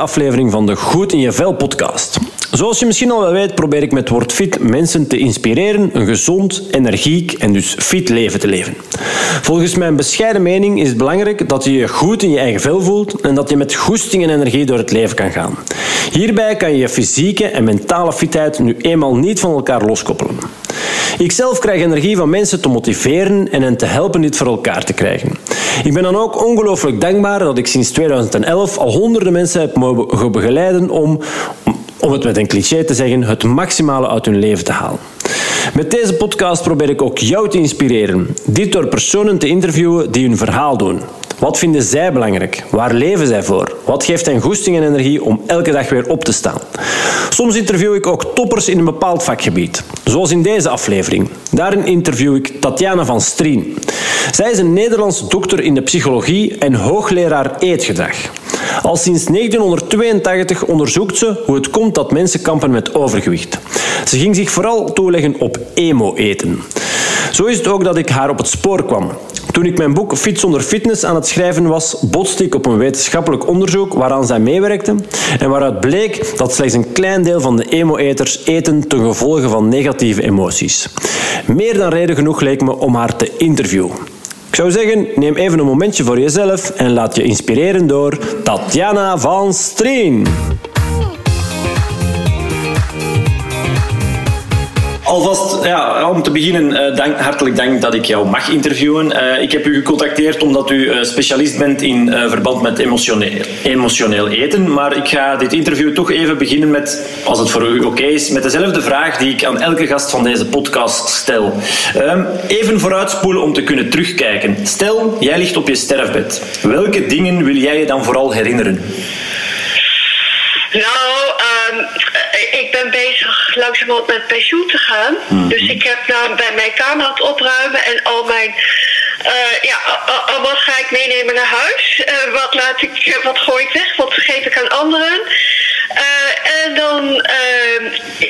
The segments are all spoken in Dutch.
aflevering van de Goed in je Vel podcast. Zoals je misschien al wel weet, probeer ik met Word Fit mensen te inspireren een gezond, energiek en dus fit leven te leven. Volgens mijn bescheiden mening is het belangrijk dat je je goed in je eigen vel voelt en dat je met goesting en energie door het leven kan gaan. Hierbij kan je je fysieke en mentale fitheid nu eenmaal niet van elkaar loskoppelen. Ik zelf krijg energie van mensen te motiveren en hen te helpen dit voor elkaar te krijgen. Ik ben dan ook ongelooflijk dankbaar dat ik sinds 2011 al honderden mensen heb mogen begeleiden om, om het met een cliché te zeggen, het maximale uit hun leven te halen. Met deze podcast probeer ik ook jou te inspireren. Dit door personen te interviewen die hun verhaal doen. Wat vinden zij belangrijk? Waar leven zij voor? Wat geeft hen goesting en energie om elke dag weer op te staan? Soms interview ik ook toppers in een bepaald vakgebied, zoals in deze aflevering. Daarin interview ik Tatjana van Strien. Zij is een Nederlandse dokter in de psychologie en hoogleraar eetgedrag. Al sinds 1982 onderzoekt ze hoe het komt dat mensen kampen met overgewicht. Ze ging zich vooral toeleggen op emo-eten. Zo is het ook dat ik haar op het spoor kwam. Toen ik mijn boek Fit zonder fitness aan het schrijven was, botste ik op een wetenschappelijk onderzoek waaraan zij meewerkte en waaruit bleek dat slechts een klein deel van de emo-eters eten ten gevolge van negatieve emoties. Meer dan reden genoeg leek me om haar te interviewen. Ik zou zeggen, neem even een momentje voor jezelf en laat je inspireren door Tatjana van Strien. Alvast, ja, om te beginnen, uh, dank, hartelijk dank dat ik jou mag interviewen. Uh, ik heb u gecontacteerd omdat u uh, specialist bent in verband met emotioneel, emotioneel eten. Maar ik ga dit interview toch even beginnen met, als het voor u oké is, met dezelfde vraag die ik aan elke gast van deze podcast stel. Ehm, even vooruitspoelen om te kunnen terugkijken. Stel, jij ligt op je sterfbed. Welke dingen wil jij je dan vooral herinneren? Nou, ik ben bezig langzamerhand met pensioen te gaan. Mm. Dus ik heb nou bij mijn kamer aan het opruimen en al mijn. Uh, ja, al, wat ga ik meenemen naar huis? Uh, wat, laat ik, wat gooi ik weg? Wat geef ik aan anderen? Uh, en dan,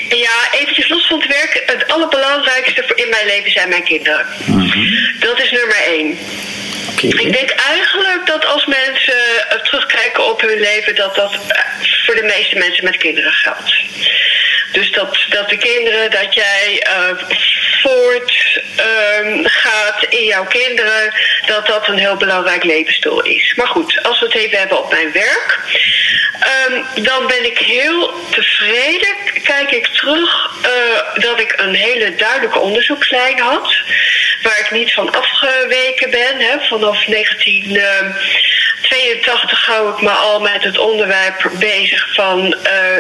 ja, eventjes los van het werk. Het allerbelangrijkste in mijn leven zijn mijn kinderen. Mm -hmm. Dat is nummer één. Ik denk eigenlijk dat als mensen terugkijken op hun leven, dat dat voor de meeste mensen met kinderen geldt. Dus dat, dat de kinderen, dat jij uh, voort um, gaat in jouw kinderen, dat dat een heel belangrijk levensdoel is. Maar goed, als we het even hebben op mijn werk, um, dan ben ik heel tevreden. Kijk ik terug uh, dat ik een hele duidelijke onderzoekslijn had, waar ik niet van afgeweken ben. Hè, vanaf 19. Uh, 82 hou ik me al met het onderwerp bezig van uh,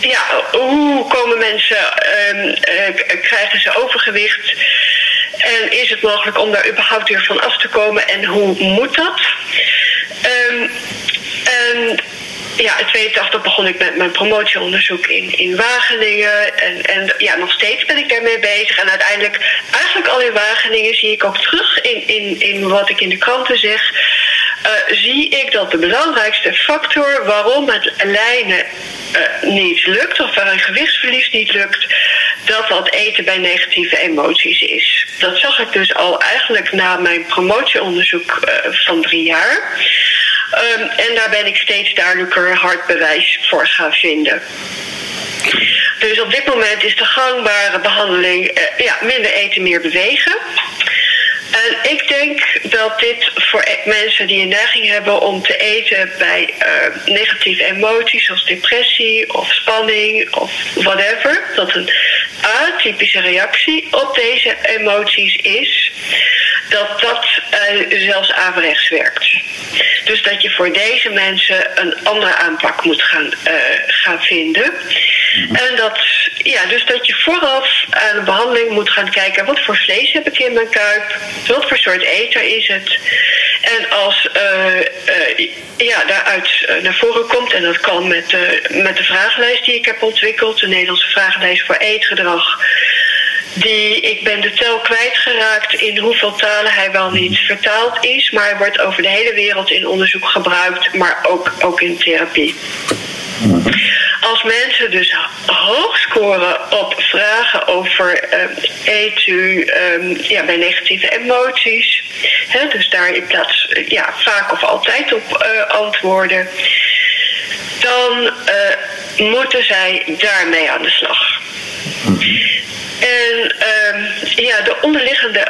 ja, hoe komen mensen, uh, uh, krijgen ze overgewicht en is het mogelijk om daar überhaupt weer van af te komen en hoe moet dat? Um, en ja, in 82 begon ik met mijn promotieonderzoek in, in Wageningen. En, en ja, nog steeds ben ik daarmee bezig. En uiteindelijk, eigenlijk al in Wageningen, zie ik ook terug in, in, in wat ik in de kranten zeg. Uh, zie ik dat de belangrijkste factor waarom het lijnen uh, niet lukt, of waar een gewichtsverlies niet lukt, dat dat eten bij negatieve emoties is. Dat zag ik dus al eigenlijk na mijn promotieonderzoek uh, van drie jaar. Um, en daar ben ik steeds duidelijker hard bewijs voor gaan vinden. Dus op dit moment is de gangbare behandeling ja, minder eten, meer bewegen. En ik denk dat dit voor e- mensen die een neiging hebben om te eten bij uh, negatieve emoties zoals depressie of spanning of whatever, dat een atypische reactie op deze emoties is, dat dat uh, zelfs averechts werkt. Dus dat je voor deze mensen een andere aanpak moet gaan, uh, gaan vinden. En dat, ja, dus dat je vooraf aan de behandeling moet gaan kijken: wat voor vlees heb ik in mijn kuip? Wat voor soort eter is het? En als uh, uh, ja, daaruit naar voren komt, en dat kan met, met de vragenlijst die ik heb ontwikkeld, de Nederlandse vragenlijst voor eetgedrag die, ik ben de tel kwijtgeraakt in hoeveel talen hij wel niet vertaald is. Maar hij wordt over de hele wereld in onderzoek gebruikt, maar ook, ook in therapie. Als mensen dus hoog scoren op vragen over um, eet u um, ja, bij negatieve emoties, hè, dus daar in plaats ja, vaak of altijd op uh, antwoorden, dan uh, moeten zij daarmee aan de slag. En um, ja, de onderliggende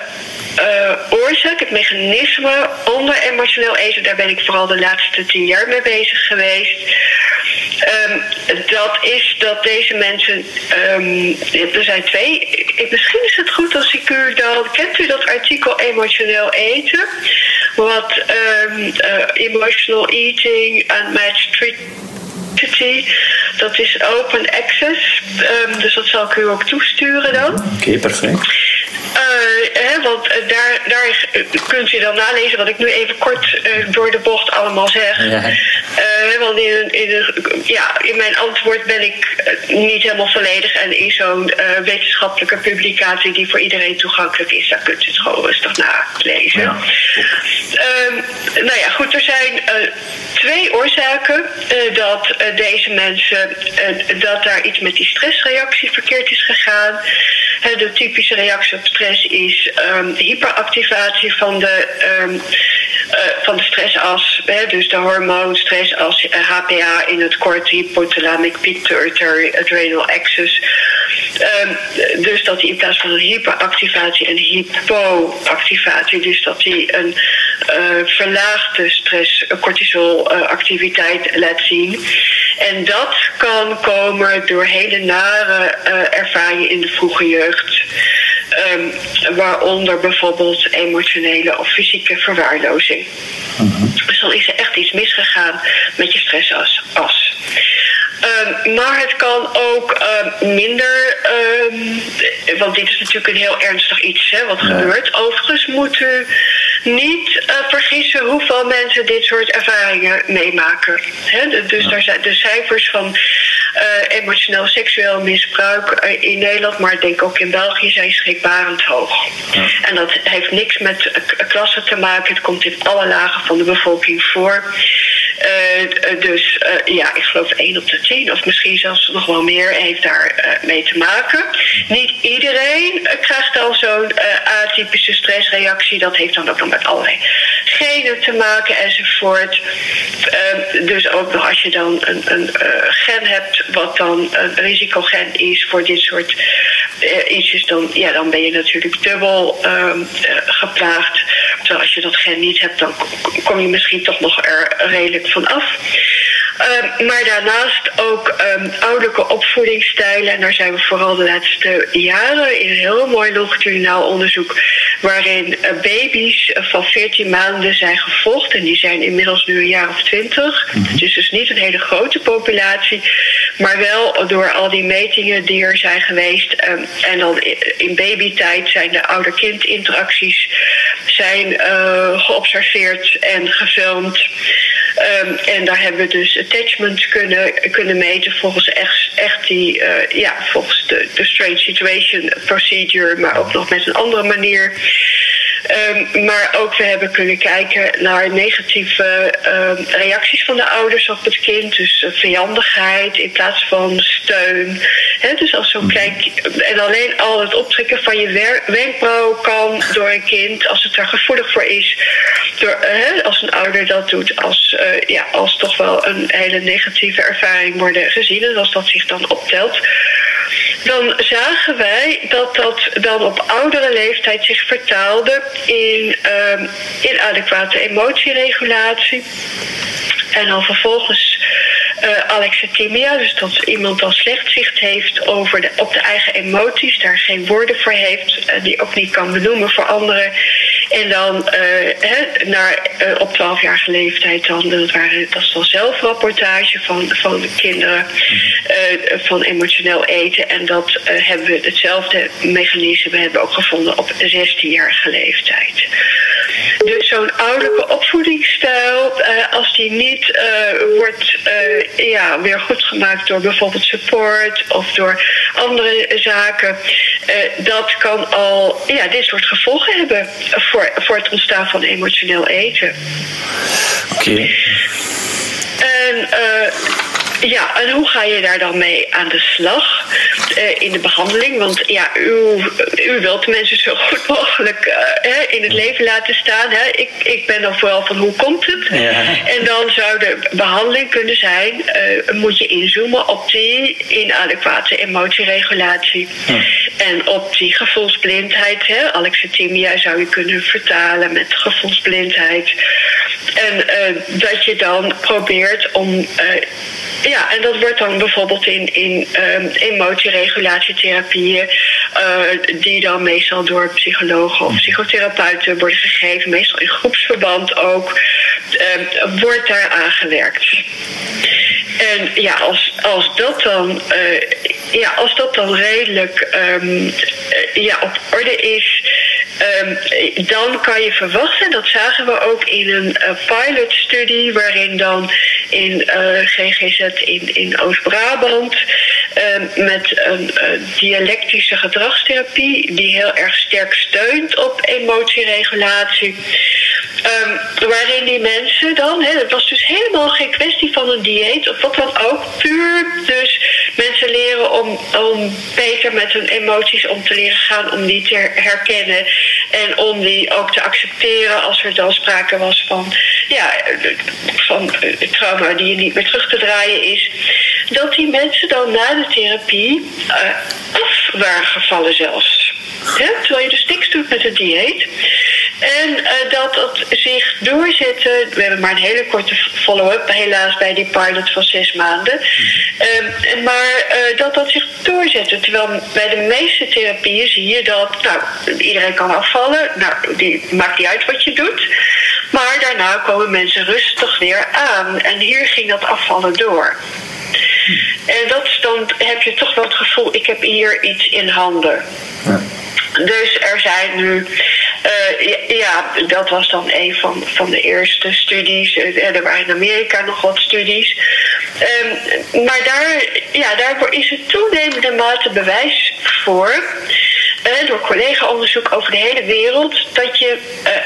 uh, oorzaak, het mechanisme onder emotioneel eten, daar ben ik vooral de laatste tien jaar mee bezig geweest. Um, dat is dat deze mensen, um, er zijn twee, misschien is het goed als ik u dan, kent u dat artikel emotioneel eten? Wat um, uh, emotional eating and match dat is open access, dus dat zal ik u ook toesturen dan. Oké, perfect. Hè, want daar, daar kunt u dan nalezen wat ik nu even kort door de bocht allemaal zeg. Ja. Want in, in, ja, in mijn antwoord ben ik niet helemaal volledig. En in zo'n wetenschappelijke publicatie die voor iedereen toegankelijk is, daar kunt u het gewoon rustig nalezen. Ja. Ehm, nou ja, goed, er zijn twee oorzaken dat deze mensen, dat daar iets met die stressreactie verkeerd is gegaan. de typische reactie op stress is um, hyperactivatie van de, um, uh, van de stressas. Dus de hormoon stressas, HPA in het kort, hypothalamic pituitary adrenal axis. Um, dus dat die in plaats van een hyperactivatie een hypoactivatie, dus dat die een uh, verlaagde stress cortisol uh, activiteit laat zien. En dat kan komen door hele nare uh, ervaringen in de vroege jeugd. Um, waaronder bijvoorbeeld emotionele of fysieke verwaarlozing. Mm-hmm. Dus dan is er echt iets misgegaan met je stressas. As. Um, maar het kan ook um, minder, um, want dit is natuurlijk een heel ernstig iets hè, wat ja. gebeurt. Overigens moet u niet uh, vergissen hoeveel mensen dit soort ervaringen meemaken. Hè? Dus ja. daar zijn de cijfers van uh, emotioneel seksueel misbruik uh, in Nederland, maar ik denk ook in België, zijn schrikbarend hoog. Ja. En dat heeft niks met klassen te maken. Het komt in alle lagen van de bevolking voor. Uh, dus uh, ja, ik geloof 1 op de 10, of misschien zelfs nog wel meer, heeft daar mee te maken. Niet iedereen krijgt dan zo'n atypische stressreactie. Dat heeft dan ook nog met allerlei genen te maken enzovoort. dus ook nog als je dan een, een gen hebt, wat dan een risicogen is voor dit soort ietsjes, dan, ja, dan ben je natuurlijk dubbel um, geplaagd. Terwijl als je dat gen niet hebt, dan kom je misschien toch nog er redelijk vanaf. Um, maar daarnaast ook um, ouderlijke opvoedingsstijlen. En daar zijn we vooral de laatste jaren in een heel mooi longitudinaal onderzoek. waarin uh, baby's van 14 maanden zijn gevolgd. En die zijn inmiddels nu een jaar of 20. Mm-hmm. Het is dus niet een hele grote populatie. Maar wel door al die metingen die er zijn geweest. Um, en dan in babytijd zijn de ouder-kind interacties zijn, uh, geobserveerd en gefilmd. En daar hebben we dus attachments kunnen, kunnen meten volgens echt, echt die, uh, ja, volgens de, de strange situation procedure, maar ook nog met een andere manier. Um, maar ook we hebben kunnen kijken naar negatieve um, reacties van de ouders op het kind. Dus uh, vijandigheid in plaats van steun. He, dus als zo'n klein En alleen al het optrekken van je wenkbrauw kan door een kind, als het er gevoelig voor is, door, uh, als een ouder dat doet, als, uh, ja, als toch wel een hele negatieve ervaring worden gezien. En als dat zich dan optelt dan zagen wij dat dat dan op oudere leeftijd zich vertaalde in um, inadequate emotieregulatie. En dan vervolgens uh, alexithymia, dus dat iemand dan slecht zicht heeft over de, op de eigen emoties, daar geen woorden voor heeft, uh, die ook niet kan benoemen voor anderen. En dan uh, he, naar, op 12-jarige leeftijd, dan, dat, waren, dat is dan zelfrapportage van, van de kinderen van emotioneel eten. En dat hebben we hetzelfde mechanisme hebben ook gevonden op 16-jarige leeftijd. Dus zo'n ouderlijke opvoedingsstijl, als die niet wordt ja, weer goed gemaakt door bijvoorbeeld support of door andere zaken. Dat kan al ja, dit soort gevolgen hebben voor, voor het ontstaan van emotioneel eten. Oké. Okay. En uh, Ja, en hoe ga je daar dan mee aan de slag uh, in de behandeling? Want ja, u, u wilt mensen zo goed mogelijk uh, in het leven laten staan. Hè? Ik, ik ben dan vooral van hoe komt het? Ja. En dan zou de behandeling kunnen zijn, uh, moet je inzoomen op die inadequate emotieregulatie. Ja. En op die gevoelsblindheid. Hè? Alexithymia zou je kunnen vertalen met gevoelsblindheid. En dat je dan probeert om ja, en dat wordt dan bijvoorbeeld in, in um, emotieregulatietherapieën, die dan meestal door psychologen of psychotherapeuten worden gegeven, meestal in groepsverband ook, wordt daar aangewerkt. En ja, als, als, dat, dan, uh, ja, als dat dan redelijk um, ja, op orde is, um, dan kan je verwachten, dat zagen we ook in een uh, pilotstudie, waarin dan in uh, GGZ in, in Oost-Brabant um, met een dialectische gedragstherapie, die heel erg sterk steunt op emotieregulatie. Um, waarin die mensen dan, het was dus helemaal geen kwestie van een dieet of wat dan ook, puur dus mensen leren om, om beter met hun emoties om te leren gaan, om die te herkennen en om die ook te accepteren als er dan sprake was van, ja, van trauma die niet meer terug te draaien is. Dat die mensen dan na de therapie uh, af waren gevallen zelfs. Terwijl je dus niks doet met het dieet. En uh, dat dat zich doorzette. We hebben maar een hele korte follow-up, helaas, bij die pilot van zes maanden. Uh, maar uh, dat dat zich doorzette. Terwijl bij de meeste therapieën zie je dat nou, iedereen kan afvallen. Nou, die maakt niet uit wat je doet. Maar daarna komen mensen rustig weer aan. En hier ging dat afvallen door. En dat, dan heb je toch wel het gevoel, ik heb hier iets in handen. Ja. Dus er zijn nu, uh, ja, dat was dan een van, van de eerste studies. Uh, er waren in Amerika nog wat studies. Um, maar daar, ja, daarvoor is het toenemende mate bewijs voor door collega-onderzoek over de hele wereld dat je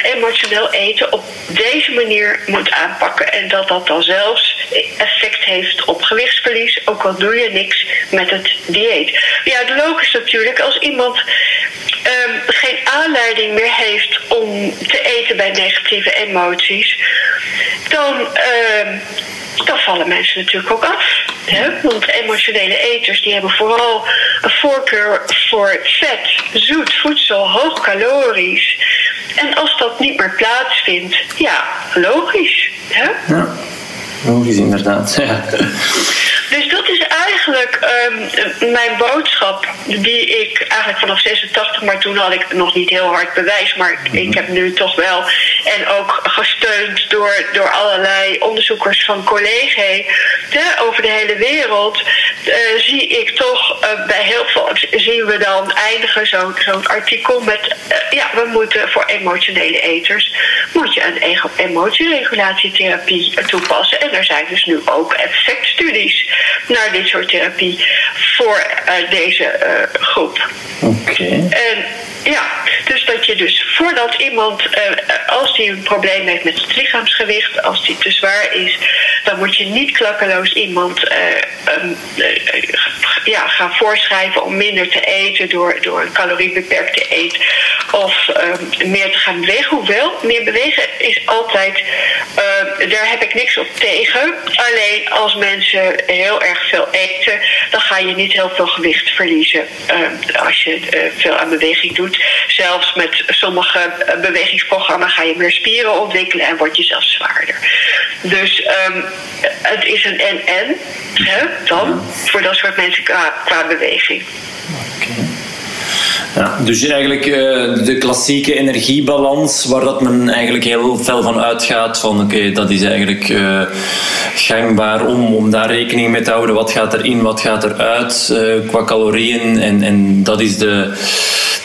emotioneel eten op deze manier moet aanpakken. En dat dat dan zelfs effect heeft op gewichtsverlies, ook al doe je niks met het dieet. Ja, het logisch natuurlijk, als iemand um, geen aanleiding meer heeft om te eten bij negatieve emoties, dan. Uh, dan vallen mensen natuurlijk ook af. Hè? Want emotionele eters die hebben vooral een voorkeur voor vet, zoet voedsel, hoog calorisch. En als dat niet meer plaatsvindt, ja, logisch. Hè? Ja, inderdaad. Ja. Dus dat is eigenlijk um, mijn boodschap, die ik eigenlijk vanaf 86, maar toen had ik nog niet heel hard bewijs, maar ik mhm. heb nu toch wel, en ook gesteund door, door allerlei onderzoekers van collega's over de hele wereld, uh, zie ik toch uh, bij heel veel, zien we dan eindigen zo'n zo'n artikel met, uh, ja, we moeten voor emotionele eters, moet je een emotieregulatietherapie toepassen. En er zijn dus nu ook effectstudies naar dit soort therapie voor uh, deze uh, groep. Oké. En ja, dus dat je dus voordat iemand, uh, als die een probleem heeft met het lichaamsgewicht, als die te zwaar is, dan moet je niet klakkeloos iemand um, ja, gaan voorschrijven om minder te eten door, door een caloriebeperkte eet of um, meer te gaan bewegen. Hoewel, meer bewegen is altijd, daar heb ik niks op tegen. Alleen als mensen heel erg veel eten, dan ga je niet heel veel gewicht verliezen als je veel aan beweging doet. Zelfs met sommige eh, bewegingsprogramma's ga je meer spieren ontwikkelen en word je zelfs zwaarder. Dus um, het is een en-en dan voor dat soort mensen qua, qua beweging. Ja, dus eigenlijk uh, de klassieke energiebalans, waar dat men eigenlijk heel fel van uitgaat van oké, dat is eigenlijk uh, gangbaar om, om daar rekening mee te houden. Wat gaat erin, wat gaat eruit uh, qua calorieën en, en dat is de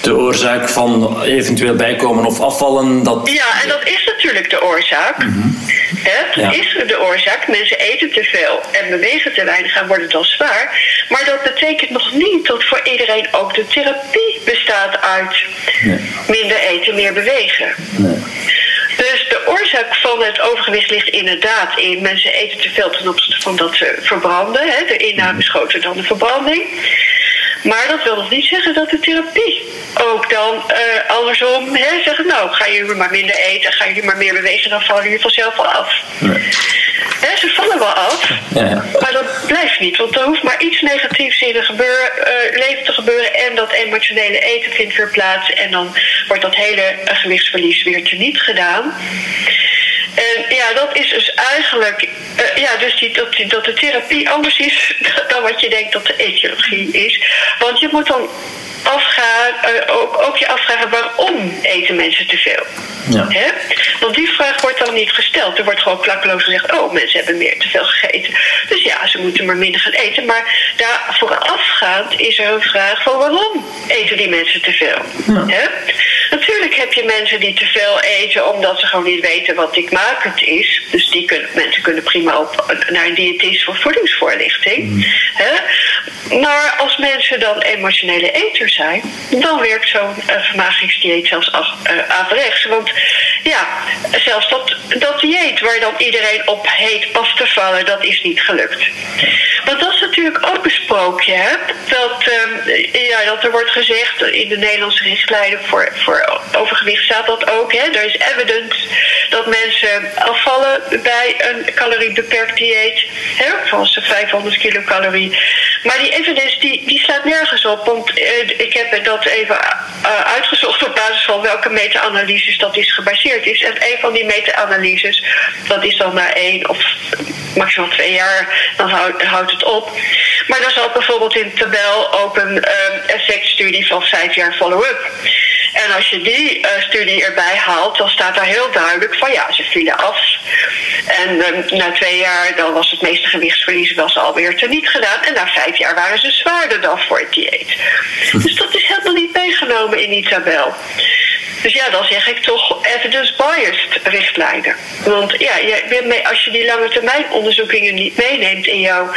de oorzaak van eventueel bijkomen of afvallen. Dat... Ja, en dat is natuurlijk de oorzaak. Mm -hmm. Het is de oorzaak. Mensen eten te veel en bewegen te weinig en worden dan zwaar. Maar dat betekent nog niet dat voor iedereen ook de therapie bestaat uit nee. minder eten, meer bewegen. Nee. Dus de oorzaak van het overgewicht ligt inderdaad in mensen eten te veel ten opzichte van dat ze verbranden. Hè? De inname is groter dan de verbranding. Maar dat wil nog niet zeggen dat de therapie ook dan uh, andersom hè, zeggen: Nou, ga jullie maar minder eten, ga jullie maar meer bewegen, dan vallen jullie vanzelf wel af. Nee. Hè, ze vallen wel af, ja. maar dat blijft niet. Want er hoeft maar iets negatiefs in het gebeur, uh, leven te gebeuren en dat emotionele eten vindt weer plaats. En dan wordt dat hele uh, gewichtsverlies weer teniet gedaan. Ja, dat is dus eigenlijk, uh, ja, dus die, dat, die, dat de therapie anders is dan wat je denkt dat de etiologie is. Want je moet dan afgaan, uh, ook, ook je afvragen waarom eten mensen te veel. Ja. Hè? Want die vraag wordt dan niet gesteld. Er wordt gewoon klakkeloos gezegd: oh, mensen hebben meer te veel gegeten. Dus ja, ze moeten maar minder gaan eten. Maar daar voorafgaand is er een vraag van waarom eten die mensen te veel? Ja. Hè? Natuurlijk heb je mensen die te veel eten omdat ze gewoon niet weten wat dikmakend is. Dus die kunnen, mensen kunnen prima op, naar een diëtist voor voedingsvoorlichting. Mm. Hè? Maar als mensen dan emotionele eters zijn, dan werkt zo'n uh, vermagingsdieet zelfs af, uh, averechts. Want ja, zelfs dat, dat dieet waar dan iedereen op heet af te vallen, dat is niet gelukt. Want dat is natuurlijk ook een sprookje, hè? Dat, uh, ja, dat er wordt gezegd in de Nederlandse richtlijnen voor, voor overgewicht staat dat ook. Hè? Er is evidence dat mensen afvallen bij een caloriebeperkt dieet, hè? van 500 kilocalorie. Maar die evidence die, die staat nergens op, want ik heb dat even uh, uitgezocht op basis van welke meta-analyses dat is gebaseerd is. En een van die meta-analyses, dat is dan na één of maximaal twee jaar, dan houdt, het op. Maar dan zat bijvoorbeeld in de tabel ook een effectstudie van vijf jaar follow-up. En als je die uh, studie erbij haalt, dan staat daar heel duidelijk van ja, ze vielen af. En um, na twee jaar dan was het meeste gewichtsverlies was alweer teniet gedaan. En na vijf jaar waren ze zwaarder dan voor het dieet. Dus dat is helemaal niet meegenomen in die tabel. Dus ja, dan zeg ik toch evidence-biased richtlijnen. Want ja, als je die lange termijn onderzoekingen niet meeneemt in jouw,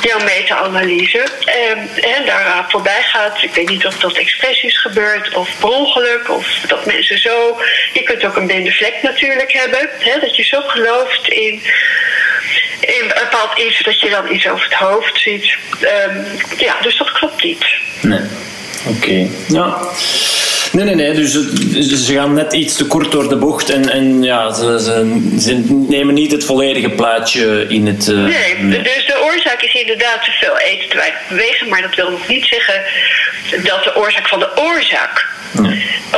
jouw meta-analyse en, en daar voorbij gaat, ik weet niet of dat expres is gebeurd of per ongeluk of dat mensen zo. Je kunt ook een blinde vlek natuurlijk hebben, hè, dat je zo gelooft in in bepaald iets dat je dan iets over het hoofd ziet. Um, ja, dus dat klopt niet. Nee. Oké. Ja. Nee, nee, nee. Dus, ze gaan net iets te kort door de bocht en, en ja, ze, ze, ze nemen niet het volledige plaatje in het. Uh, nee, nee, dus de oorzaak is inderdaad te veel eten, te weinig bewegen, maar dat wil nog niet zeggen dat de oorzaak van de oorzaak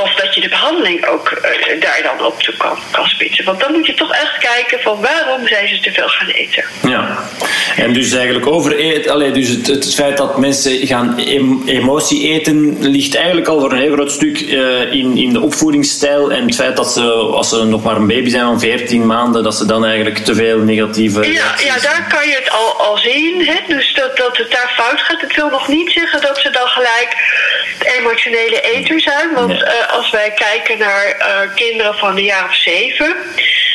of dat je de behandeling ook uh, daar dan op toe kan, kan spitsen. Want dan moet je toch echt kijken van waarom zijn ze te veel gaan eten. Ja, en dus eigenlijk over eten, allee, dus het, het feit dat mensen gaan em, emotie eten ligt eigenlijk al voor een heel groot stuk uh, in, in de opvoedingsstijl. En het feit dat ze, als ze nog maar een baby zijn van 14 maanden, dat ze dan eigenlijk te veel negatieve. Ja, ja daar kan je het al, al zien. Hè? Dus dat, dat het daar fout gaat. Het wil nog niet zeggen dat ze dan gelijk emotionele eter zijn. Want uh, als wij kijken naar uh, kinderen van de jaar of zeven,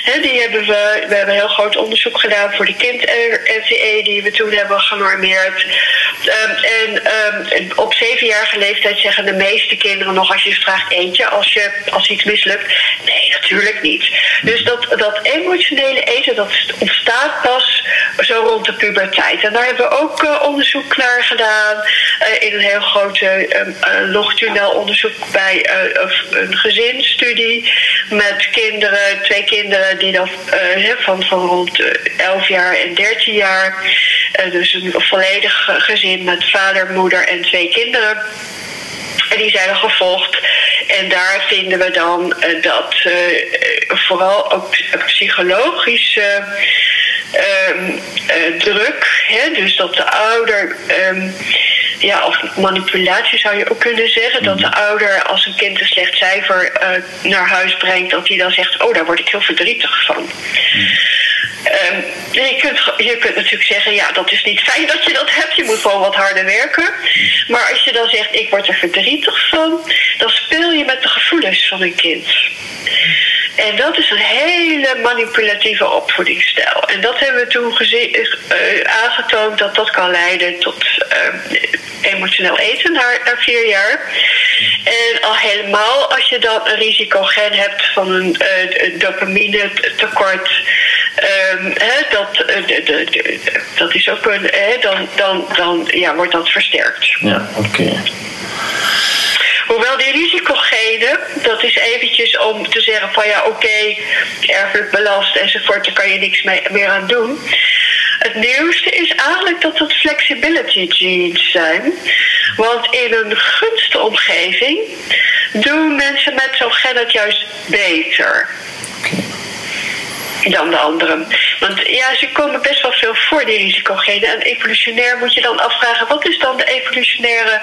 die hebben we, we hebben een heel groot onderzoek gedaan voor de kind-NCE die we toen hebben genormeerd. Um, en um, op zevenjarige leeftijd zeggen de meeste kinderen nog als je vraagt eentje als, je, als iets mislukt. Nee, natuurlijk niet. Dus dat, dat emotionele eten dat ontstaat pas zo rond de puberteit. En daar hebben we ook uh, onderzoek naar gedaan uh, in een heel grote um, uh, onderzoek bij een gezinsstudie met kinderen, twee kinderen die dan van, van rond 11 jaar en 13 jaar. dus een volledig gezin met vader, moeder en twee kinderen. En die zijn gevolgd. En daar vinden we dan dat vooral ook psychologische uh, druk, hè, dus dat de ouder. Ja, of manipulatie zou je ook kunnen zeggen. Dat de ouder als een kind een slecht cijfer naar huis brengt, dat hij dan zegt: Oh, daar word ik heel verdrietig van. Um, je, kunt, je kunt natuurlijk zeggen, ja, dat is niet fijn dat je dat hebt. Je moet gewoon wat harder werken. Maar als je dan zegt, ik word er verdrietig van, dan speel je met de gevoelens van een kind. En dat is een hele manipulatieve opvoedingsstijl. En dat hebben we toen gezien, uh, aangetoond dat dat kan leiden tot uh, emotioneel eten na, vier jaar. En al helemaal als je dan een risicogen hebt van een uh, dopamine tekort. Um, dat, de, de, dat is ook een. dan, dan, dan ja, wordt dat versterkt. Ja, oké. Hoewel die risicogenen, dat is eventjes om te zeggen van ja oké, okay, erfelijk belast enzovoort, daar kan je niks mee, meer aan doen. Het nieuwste is eigenlijk dat dat flexibility genes zijn. Want in een gunstige omgeving doen mensen met zo'n gen het juist beter dan de anderen. Want ja, ze komen best wel veel voor, die risicogenen. En evolutionair moet je dan afvragen, wat is dan de evolutionaire...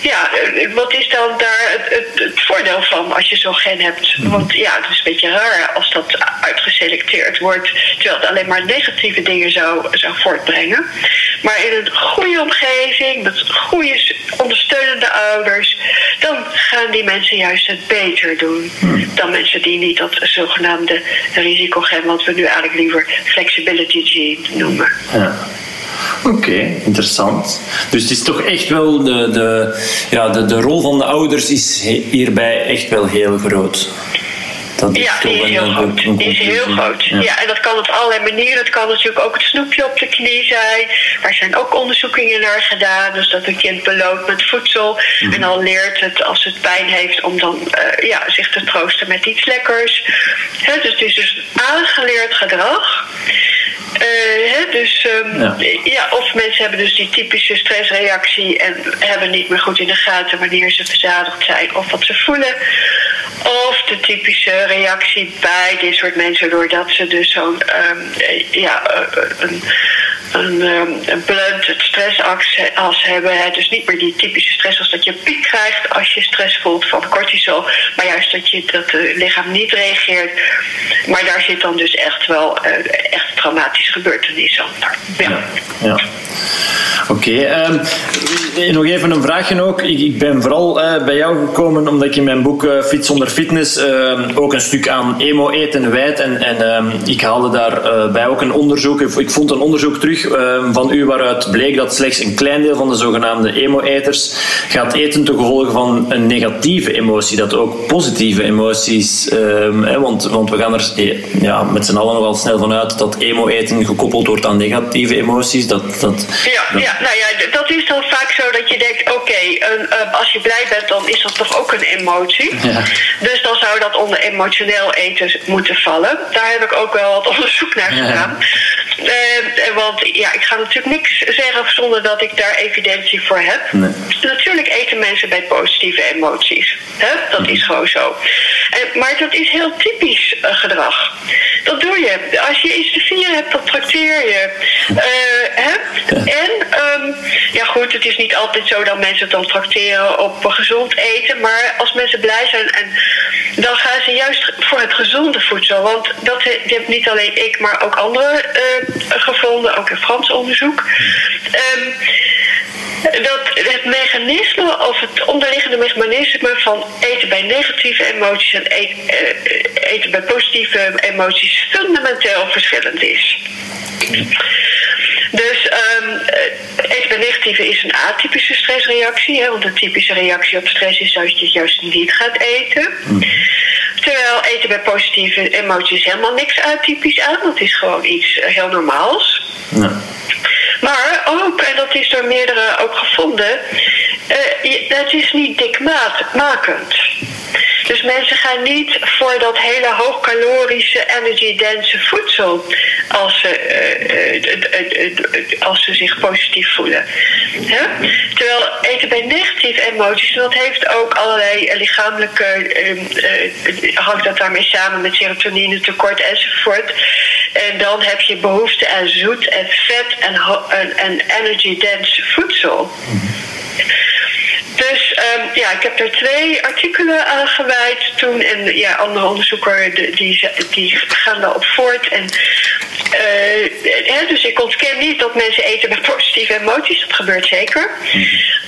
Ja, wat is dan daar het, het, het voordeel van als je zo'n gen hebt? Mhm. Want ja, het is een beetje raar als dat uitgeselecteerd wordt... terwijl het alleen maar negatieve dingen zou, zou voortbrengen. Maar in een goede omgeving, met goede ondersteunende ouders... dan gaan die mensen juist het beter doen... Mhm. dan mensen die niet dat zogenaamde risico wat we nu eigenlijk liever flexibility gene noemen. Ja. Oké, interessant. Dus het is toch echt wel de, de, ja, de, de rol van de ouders is hierbij echt wel heel groot. Dat is ja, die is heel groot. Die is heel groot. Ja. ja. en dat kan op allerlei manieren. Het kan natuurlijk ook het snoepje op de knie zijn. Daar zijn ook onderzoekingen naar gedaan. Dus dat een kind beloopt met voedsel. Mhm. En dan leert het als het pijn heeft om dan uh, ja, zich te troosten met iets lekkers. He, dus het is dus aangeleerd gedrag. Hè, dus um, ja. ja. of mensen hebben dus die typische stressreactie en hebben niet meer goed in de gaten wanneer ze verzadigd zijn of wat ze voelen. Of de typische reactie bij dit soort mensen doordat ze dus zo'n um, ja, een, een, een blunted stressas hebben. Hè. Dus niet meer die typische stress als dat je piek krijgt als je stress voelt van cortisol. Maar juist dat, je, dat het lichaam niet reageert. Maar daar zit dan dus echt wel uh, echt traumatische gebeurtenis achter. Ja. ja, ja. Oké, okay, um, nog even een vraagje ook. Ik, ik ben vooral uh, bij jou gekomen omdat ik in mijn boek uh, Fit zonder fitness uh, ook een stuk aan emo eten wijd. En, en um, ik haalde daarbij ook een onderzoek. Ik vond een onderzoek terug ehm, van u waaruit bleek dat slechts een klein deel van de zogenaamde emo-eters gaat eten ten gevolge van een negatieve emotie. Dat ook positieve emoties, want, want we gaan er ja, met z'n allen nogal snel van uit dat emo-eten gekoppeld wordt aan negatieve emoties. Dat, dat, ja, dat... ja, nou ja, dat is dan vaak zo dat je denkt, oké, okay, uh, als je blij bent, dan is dat toch ook een emotie. Ja. Dus dan zou dat onder emotioneel eten moeten vallen. Daar heb ik ook wel wat onderzoek naar gedaan. Ja. Uh, want ja, ik ga natuurlijk niks zeggen zonder dat ik daar evidentie voor heb. Nee. Natuurlijk eten mensen bij positieve emoties. Hè? Dat is gewoon zo. En, maar dat is heel typisch uh, gedrag. Dat doe je. Als je iets te vieren hebt, dan trakteer je. hè? En, um, ja goed, het is niet altijd zo dat mensen dan trakteren op gezond eten. Maar als mensen blij zijn, en, dan gaan ze juist voor het gezonde voedsel. Want dat heb niet alleen ik, maar ook anderen uh, gevonden, ook in Frans onderzoek. Um, dat het mechanisme of het onderliggende mechanisme van eten bij negatieve emoties en eten, uh, eten bij positieve emoties fundamenteel verschillend is. Dus um, eten bij negatieve is een atypische stressreactie. Hè, want een typische reactie op stress is dat je juist niet gaat eten. Mm. Terwijl eten bij positieve emoties helemaal niks atypisch aan. Dat is gewoon iets heel normaals. Ja. Maar ook, en dat is door meerdere ook gevonden, uh, het is niet dikmakend. Dus mensen gaan niet voor dat hele hoogcalorische, energy-dense voedsel als ze, uh, uh, als ze zich positief voelen. Terwijl eten bij negatieve emoties, dat heeft ook allerlei lichamelijke, hangt dat daarmee samen met serotonine tekort enzovoort. En dan heb je behoefte aan zoet en vet en, en, en energy-dense voedsel. Dus um, ja, ik heb er twee artikelen aan gewijd toen. En ja, andere onderzoekers die, die gaan daarop voort. En dus ik ontken niet dat mensen eten met positieve emoties, dat gebeurt zeker.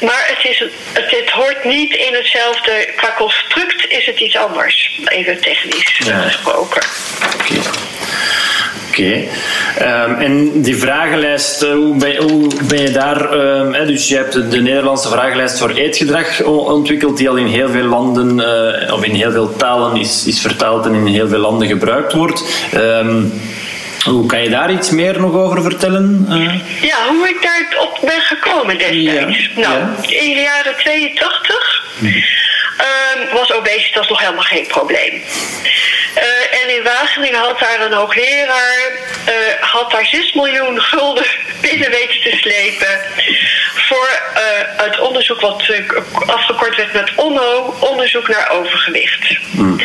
Maar het, is, het, het, hoort niet in hetzelfde, qua construct is het iets anders. Even technisch gesproken. Oké. Oké. Ehm, en die vragenlijst, eh, hoe ben, hoe ben je daar... Um, hè, dus je hebt de Nederlandse vragenlijst voor eetgedrag ontwikkeld, die al in heel veel landen, uh, of in heel veel talen is, is vertaald en in heel veel landen gebruikt wordt. Um, hoe kan je daar iets meer nog over vertellen? Uh? Ja, hoe ik daar op ben gekomen destijds. Ja. Nou, ja. in de jaren 82 mm. was obesitas nog helemaal geen probleem. Uh, en in Wageningen had daar een hoogleraar, uh, had daar 6 miljoen gulden binnen weten te slepen voor uh, het onderzoek wat afgekort werd met ONO, onderzoek naar overgewicht. -hmm.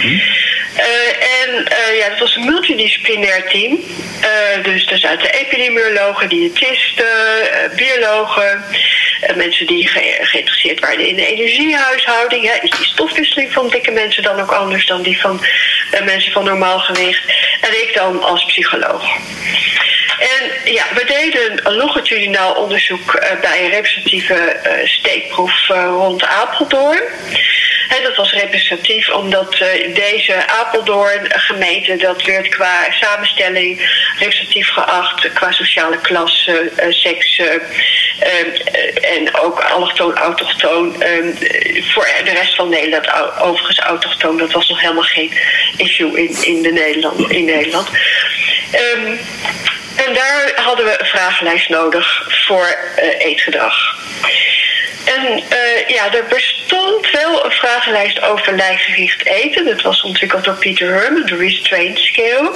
En ja, dat was een multidisciplinair team. dus er zaten epidemiologen, diëtisten, biologen, mensen die ge geïnteresseerd waren in de energiehuishouding. Hè. Is die stofwisseling van dikke mensen dan ook anders dan die van mensen van normaal gewicht. En ik dan als psycholoog. En ja, we deden een longitudinaal onderzoek bij een representatieve steekproef rond Apeldoorn. En dat was representatief omdat deze Apeldoorn gemeente, dat werd qua samenstelling representatief geacht, qua sociale klasse, seks en ook allochtoon, autochtoon. voor de rest van Nederland, overigens autochtoon, dat was nog helemaal geen issue in, in, de Nederland, in Nederland. Um, en daar hadden we een vragenlijst nodig voor uh, eetgedrag. En uh, ja, er bestond wel een vragenlijst over lijfgewicht eten. Dat was ontwikkeld door Peter Herman, de Restraint Scale.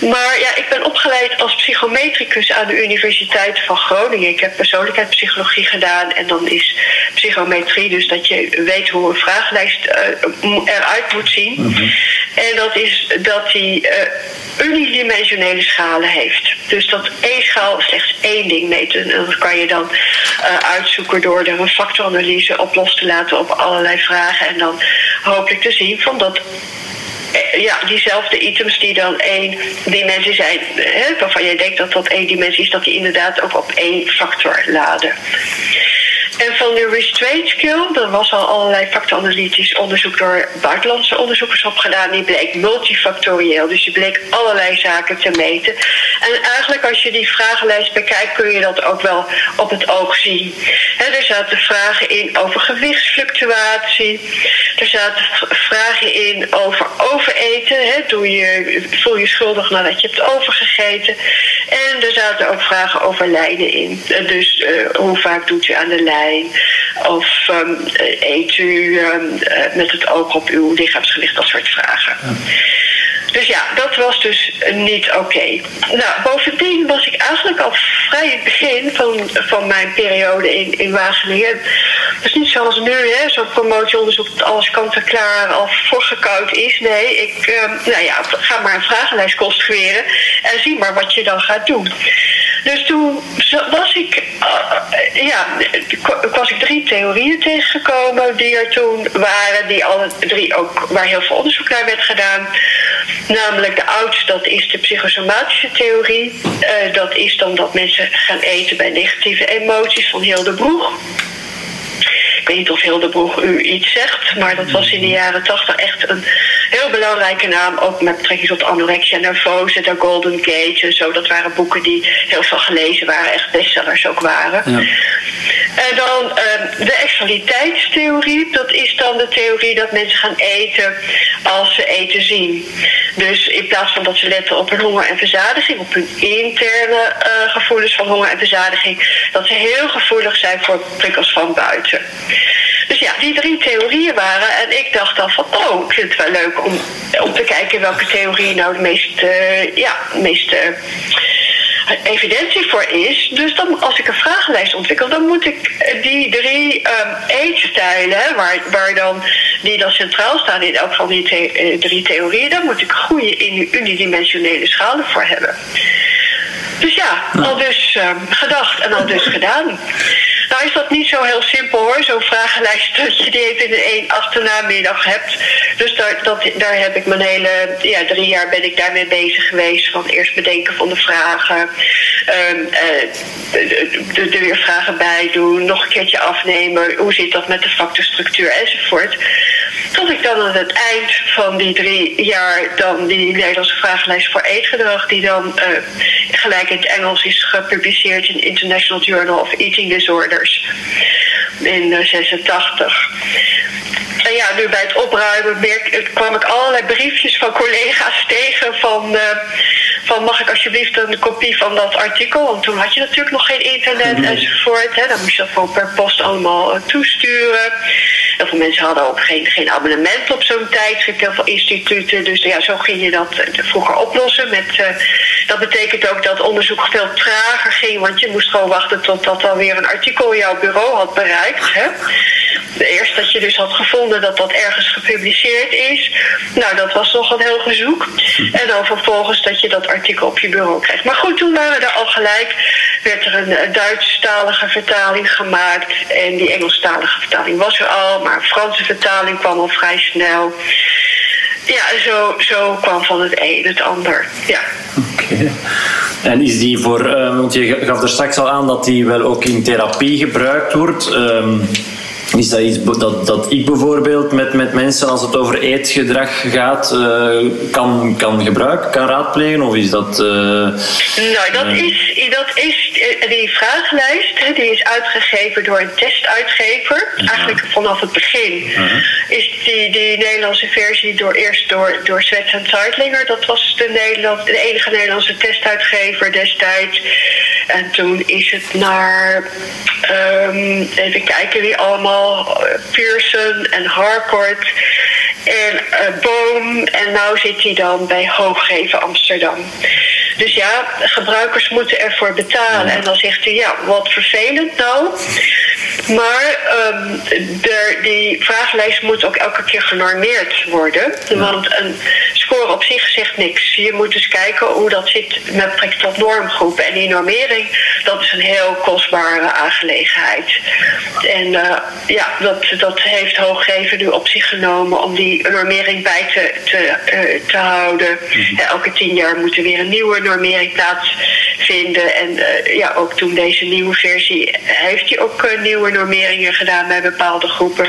Maar ja, ik ben opgeleid als psychometricus aan de Universiteit van Groningen. Ik heb persoonlijkheidspsychologie gedaan en dan is psychometrie, dus dat je weet hoe een vragenlijst uh, eruit moet zien. Mhm. En dat is dat die uh, unidimensionele schalen heeft. Dus dat één schaal slechts één ding meet. En dat kan je dan uh, uitzoeken door er een factoranalyse op los te laten op allerlei vragen. En dan hopelijk te zien van dat eh, ja, diezelfde items die dan één dimensie zijn, hè, waarvan jij denkt dat dat één dimensie is, dat die inderdaad ook op één factor laden. En van de restraint skill, er was al allerlei factoranalytisch onderzoek door buitenlandse onderzoekers op gedaan. Die bleek multifactorieel, dus die bleek allerlei zaken te meten. En eigenlijk als je die vragenlijst bekijkt, kun je dat ook wel op het oog zien. er zaten vragen in over gewichtsfluctuatie. Er zaten vragen in over overeten. Doe je, voel je schuldig nadat je hebt overgegeten. En er zaten ook vragen over lijden in. Dus uh, hoe vaak doet u aan de lijn? Of um, eet u um, met het oog op uw lichaamsgewicht, dat soort vragen. Dus ja, dat was dus niet oké. Okay. Nou, bovendien was ik eigenlijk al vrij het begin van, van mijn periode in, in Wageningen. Het is niet zoals nu, hè, zo'n promotieonderzoek dat alles kant en klaar al voorgekoud is. Nee, ik uh, nou ja, ga maar een vragenlijst construeren en zie maar wat je dan gaat doen. Dus toen was ik, uh, ja, was ik drie theorieën tegengekomen die er toen waren, die alle drie ook, waar heel veel onderzoek naar werd gedaan. Namelijk de oudste, dat is de psychosomatische theorie. Uh, dat is dan dat mensen gaan eten bij negatieve emoties van Hilde Broeg. Ik weet niet of Hildebroeg u iets zegt, maar dat was in de jaren tachtig echt een heel belangrijke naam. Ook met betrekking tot anorexia nervosa, de Golden Gate en zo. Dat waren boeken die heel veel gelezen waren, echt bestsellers ook waren. Ja. En dan uh, de extraliteitstheorie. Dat is dan de theorie dat mensen gaan eten als ze eten zien. Dus in plaats van dat ze letten op hun honger en verzadiging, op hun interne uh, gevoelens van honger en verzadiging, dat ze heel gevoelig zijn voor prikkels van buiten. Dus ja, die drie theorieën waren. En ik dacht dan van, oh, ik vind het wel leuk om, om te kijken welke theorie nou de meest, uh, ja, meest uh, evidentie voor is. Dus dan, als ik een vragenlijst ontwikkel, dan moet ik die drie um, eetstijlen, waar, waar dan, die dan centraal staan in elk van die the drie theorieën, daar moet ik goede unidimensionele schalen voor hebben. Dus ja, al dus um, gedacht en al dus gedaan. Nou is dat niet zo heel simpel hoor, zo'n vragenlijst dat je die even in één achternamiddag hebt. Dus daar, dat, daar heb ik mijn hele, ja, drie jaar ben ik daarmee bezig geweest. Van eerst bedenken van de vragen, um, er weer vragen bij doen, nog een keertje afnemen. Hoe zit dat met de factorstructuur enzovoort. Tot ik dan aan het eind van die drie jaar dan die Nederlandse vragenlijst voor eetgedrag, die dan uh, gelijk in het Engels is gepubliceerd in International Journal of Eating Disorders in uh, 86. En ja, nu bij het opruimen kwam ik allerlei briefjes van collega's tegen van, uh, van mag ik alsjeblieft een kopie van dat artikel? Want toen had je natuurlijk nog geen internet enzovoort. Hè. Dan moest je dat gewoon per post allemaal uh, toesturen. Heel veel mensen hadden ook geen, geen abonnement op zo'n tijdschrift, heel veel instituten. Dus ja, zo ging je dat uh, vroeger oplossen. Met, dat betekent ook dat onderzoek veel trager ging, want je moest gewoon wachten totdat dan weer een artikel jouw bureau had bereikt. Hè. Eerst dat je dus had gevonden dat dat ergens gepubliceerd is. Nou, dat was nog een heel gezoek. En dan vervolgens dat je dat artikel op je bureau krijgt. Maar goed, toen waren er al gelijk, werd er een Duitsstalige vertaling gemaakt. En die Engelstalige vertaling was er al, maar een Franse vertaling kwam al vrij snel. Ja, zo, zo kwam van het een het ander. Ja. Oké. En is die voor, uh, want je gaf er straks al aan dat die wel ook in therapie gebruikt wordt. Um, is dat iets dat, dat ik bijvoorbeeld met, met mensen, als het over eetgedrag gaat, uh, kan, kan gebruiken, kan raadplegen? Of is dat. Uh, nou, dat is, dat is die vragenlijst, die is uitgegeven door een testuitgever. Ja. Eigenlijk vanaf het begin uh -huh. is die, die Nederlandse versie door, eerst door, door Swets en Zeitlinger. Dat was de, Nederland, de enige Nederlandse testuitgever destijds. En toen is het naar, um, even kijken wie allemaal, Pearson en Harcourt en uh, Boom. En nu zit hij dan bij Hooggeven Amsterdam. Dus ja, gebruikers moeten ervoor betalen. En dan zegt hij, ja, wat vervelend nou. Maar um, de, die vragenlijst moet ook elke keer genormeerd worden. Want een score op zich zegt niks. Je moet dus kijken hoe dat zit met betrekking tot normgroepen. En die normering, dat is een heel kostbare aangelegenheid. En uh, ja, dat, dat heeft Hooggeven nu op zich genomen om die normering bij te, te, uh, te houden. Mm-hmm. Elke tien jaar moet er weer een nieuwe normering plaatsvinden. En uh, ja, ook toen deze nieuwe versie heeft hij ook nieuwe normeringen gedaan bij bepaalde groepen.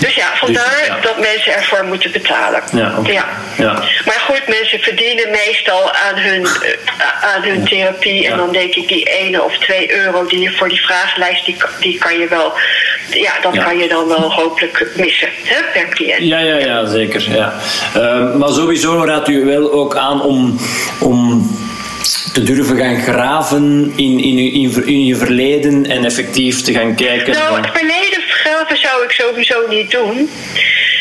Dus ja, vandaar dus, ja. dat mensen ervoor moeten betalen. Ja, okay. ja. ja, Maar goed, mensen verdienen meestal aan hun, uh, aan hun therapie. En dan denk ik die ene of twee euro die je voor die vragenlijst, die, die kan je wel, ja, dat kan je dan wel hopelijk missen hè, per cliënt. Ja, ja, ja, zeker. Ja. Uh, maar sowieso raadt u wel ook aan om. om te durven gaan graven in, in, in, in je verleden en effectief te gaan kijken. Nou, het verleden graven zou ik sowieso niet doen.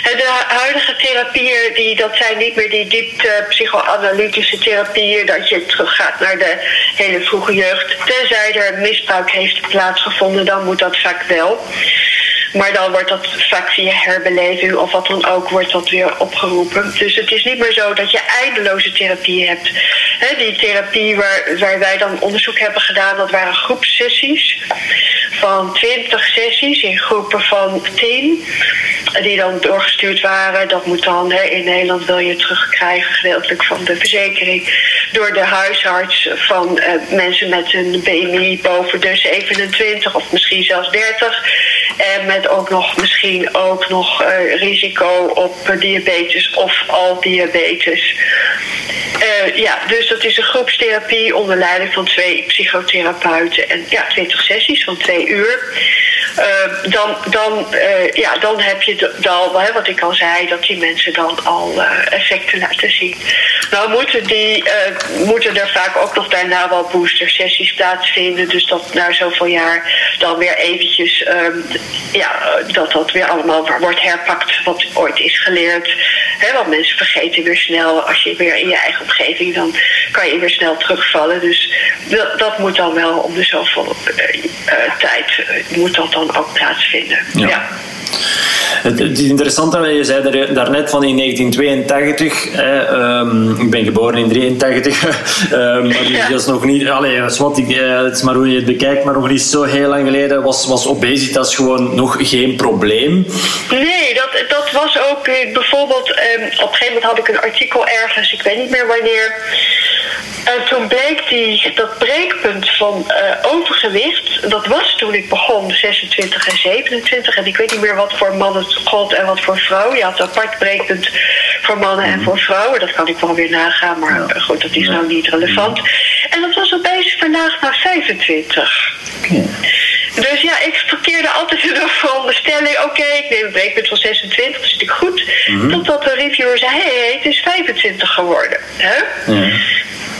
De huidige therapieën, die, dat zijn niet meer die diepte psychoanalytische therapieën, dat je teruggaat naar de hele vroege jeugd. Tenzij er misbruik heeft plaatsgevonden, dan moet dat vaak wel. Maar dan wordt dat vaak via herbeleving of wat dan ook, wordt dat weer opgeroepen. Dus het is niet meer zo dat je eindeloze therapie hebt. He, die therapie waar, waar wij dan onderzoek hebben gedaan, dat waren groepsessies van 20 sessies in groepen van 10. Die dan doorgestuurd waren. Dat moet dan in Nederland wil je terugkrijgen, gedeeltelijk van de verzekering. Door de huisarts van uh, mensen met een BMI boven de 27 of misschien zelfs 30. En met ook nog misschien ook nog uh, risico op uh, diabetes of al diabetes. Uh, ja, dus dat is een groepstherapie onder leiding van twee psychotherapeuten. En ja, 20 sessies van twee uur. Uh, dan, dan, uh, ja, dan heb je dan, hè, wat ik al zei, dat die mensen dan al uh, effecten laten zien. Nou moeten, die, moeten er vaak ook nog daarna wel booster sessies plaatsvinden. Dus dat na zoveel jaar dan weer eventjes, um, ja, dat dat weer allemaal wordt herpakt wat ooit is geleerd. Hè, want mensen vergeten weer snel, als je weer in je eigen omgeving, dan kan je weer snel terugvallen. Dus dat, dat moet dan wel om de zoveel tijd, moet dat dan ook plaatsvinden. Ja. ja. Het, is interessant dat je zei daarnet van in 1982. Ehm, ik ben geboren in 83. Ehm, maar ja. dat is nog niet. Allee, wat ik, uh, het is maar hoe je het bekijkt, maar nog niet zo heel lang geleden was, was obesitas gewoon nog geen probleem. Nee, dat, dat was ook eh, bijvoorbeeld. Um, op een gegeven moment had ik een artikel ergens, ik weet niet meer wanneer. En toen bleek die, dat breekpunt van uh, overgewicht, dat was toen ik begon, 26 en 27. En ik weet niet meer wat voor mannen het gold en wat voor vrouwen. Je had een apart breekpunt voor mannen en voor vrouwen. Dat kan ik wel weer nagaan, maar ja. goed, dat is nou niet relevant. En dat was opeens verlaagd naar 25. Okay. Dus ja, ik verkeerde altijd in de veronderstelling... oké, okay, ik neem een breekpunt van 26, dat zit ik goed. Mm -hmm. Totdat de reviewer zei, hé, hey, het is 25 geworden. Hè? Mm -hmm.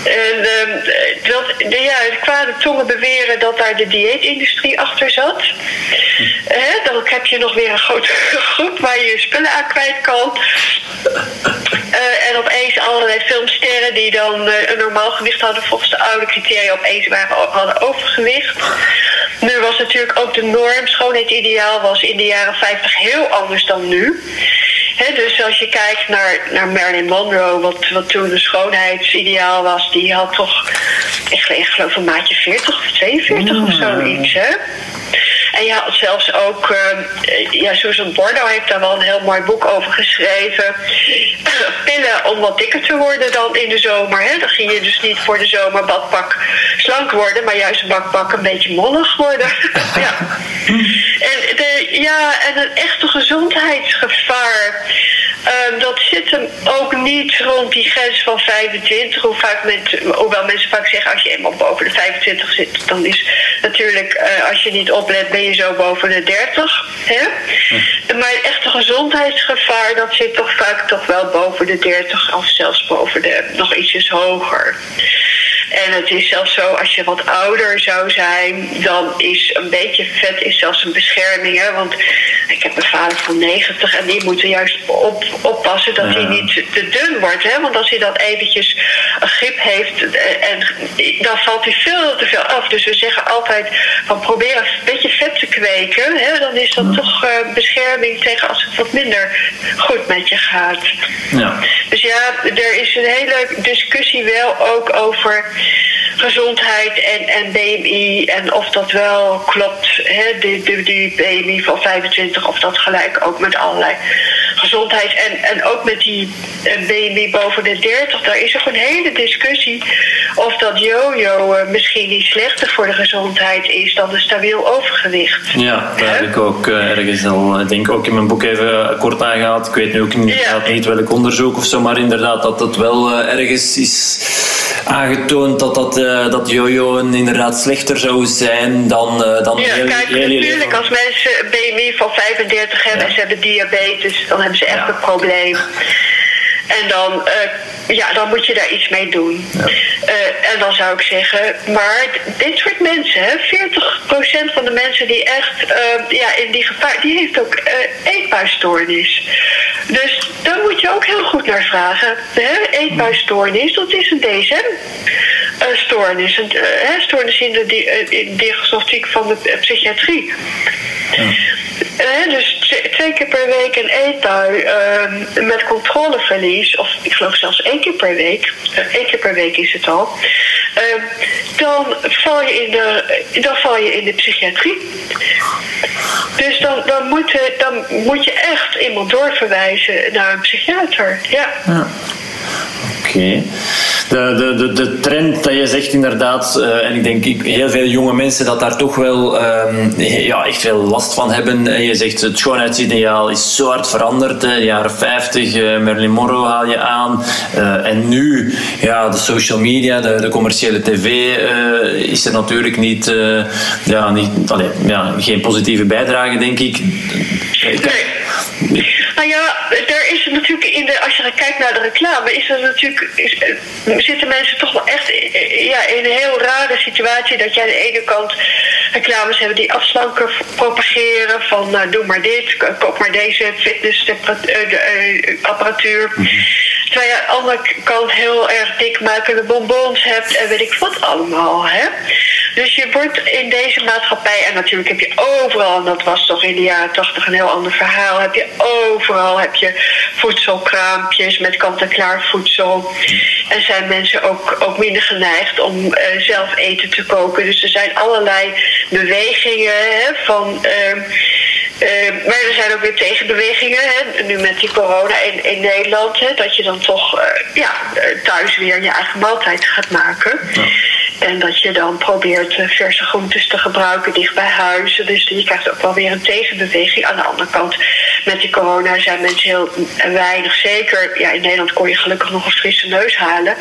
En uh, dat, de, ja, de kwade tongen beweren dat daar de dieetindustrie achter zat. He, dan heb je nog weer een grote groep waar je je spullen aan kwijt kan. Uh, en opeens allerlei filmsterren die dan uh, een normaal gewicht hadden volgens de oude criteria opeens waren, hadden overgewicht. Nu was natuurlijk ook de norm, schoonheidsideaal was in de jaren 50 heel anders dan nu. He, dus als je kijkt naar, naar Marilyn Monroe, wat, wat toen een schoonheidsideaal was, die had toch, ik, ik geloof een maatje 40 of 42 mm. of zoiets. Hè? En je had zelfs ook, uh, ja, Susan Bordeaux heeft daar wel een heel mooi boek over geschreven. Pillen om wat dikker te worden dan in de zomer. Hè? Dan ging je dus niet voor de zomer badpak slank worden, maar juist een badpak een beetje mollig worden. ja. En, de, ja, en een echte gezondheidsgevaar. Um, dat zit hem ook niet rond die grens van 25. Hoe vaak met, hoewel mensen vaak zeggen, als je eenmaal boven de 25 zit, dan is natuurlijk, uh, als je niet oplet, ben je zo boven de 30. Hè? Hm. Maar het echte gezondheidsgevaar, dat zit toch vaak toch wel boven de 30 of zelfs boven de, nog ietsjes hoger. En het is zelfs zo, als je wat ouder zou zijn, dan is een beetje vet is zelfs een bescherming. Hè? Want ik heb een vader van 90 en die moet er juist op, oppassen dat ja. hij niet te dun wordt. Hè? Want als hij dan eventjes een grip heeft, en, dan valt hij veel te veel af. Dus we zeggen altijd van probeer een beetje vet te kweken. Hè? Dan is dat ja. toch uh, bescherming tegen als het wat minder goed met je gaat. Ja. Dus ja, er is een hele discussie wel ook over gezondheid en, en BMI en of dat wel klopt, hè, die, die, die BMI van 25, of dat gelijk ook met allerlei gezondheid en, en ook met die BMI boven de 30, daar is ook een hele discussie of dat yo-yo uh, misschien niet slechter voor de gezondheid is dan een stabiel overgewicht. Ja, daar heb ik ook uh, ergens al, ik denk ook in mijn boek even kort aangehaald. Ik weet nu ook niet, ja. niet welk onderzoek of zo, maar inderdaad dat het wel ergens is aangetoond dat dat, dat jojo inderdaad slechter zou zijn dan, dan ja, heel, kijk, heel natuurlijk als mensen een BMI van 35 hebben ja. en ze hebben diabetes, dan hebben ze echt ja. een probleem. En dan, uh, ja, dan moet je daar iets mee doen. Ja. Uh, en dan zou ik zeggen, maar dit soort mensen, hè, 40% van de mensen die echt uh, ja, in die gevaar, die heeft ook eetbuisstoornis. Dus daar moet je ook heel goed naar vragen. Hè? Eetbuisstoornis, dat is een DSM. stoornis, een stoornis in de, di in diagnostiek van de psychiatrie. Ja. Dus twee keer per week een eetbui uh, met controleverlies, of ik geloof zelfs één keer per week, uh, één keer per week is het al, dan, val je in de, dan val je in de psychiatrie. Dus dan, dan, moet, dan moet je echt iemand doorverwijzen naar een psychiater. Ja. ja. Oké. De, de, de, trend dat je zegt inderdaad, uh, en ik denk ik, heel veel jonge mensen dat daar toch wel um, ja, echt veel last van hebben. En je zegt het schoonheidsideaal is zo hard veranderd. De jaren 50, uh, Marilyn Monroe haal je aan. En nu, ja, de social media, de, commerciële tv is er natuurlijk niet, ja, niet allee, ja, geen positieve bijdrage, denk ik. Nou ja, er is natuurlijk in de, als je kijkt naar de reclame, is er natuurlijk, is, zitten mensen toch wel echt ja, in een heel rare situatie. Dat je aan de ene kant reclames hebben die afslanken propageren. Van nou, doe maar dit, koop maar deze fitnessapparatuur. Mm -hmm. Terwijl je aan de andere kant heel erg dikmakende bonbons hebt en weet ik wat allemaal. Hè? Dus je wordt in deze maatschappij, en natuurlijk heb je overal, en dat was toch in de jaren tachtig een heel ander verhaal, heb je overal heb je voedselkraampjes met kant-en-klaar voedsel. En zijn mensen ook, ook minder geneigd om eh, zelf eten te koken. Dus er zijn allerlei bewegingen hè, van. Uh, maar er zijn ook weer tegenbewegingen, hè, nu met die corona in, in Nederland, hè, dat je dan toch uh, ja, thuis weer je eigen maaltijd gaat maken. En dat je dan probeert verse groentes te gebruiken dicht bij huizen. Dus je krijgt ook wel weer een tegenbeweging. Aan de andere kant, met die corona zijn mensen heel weinig zeker. Ja, in Nederland kon je gelukkig nog een frisse neus halen.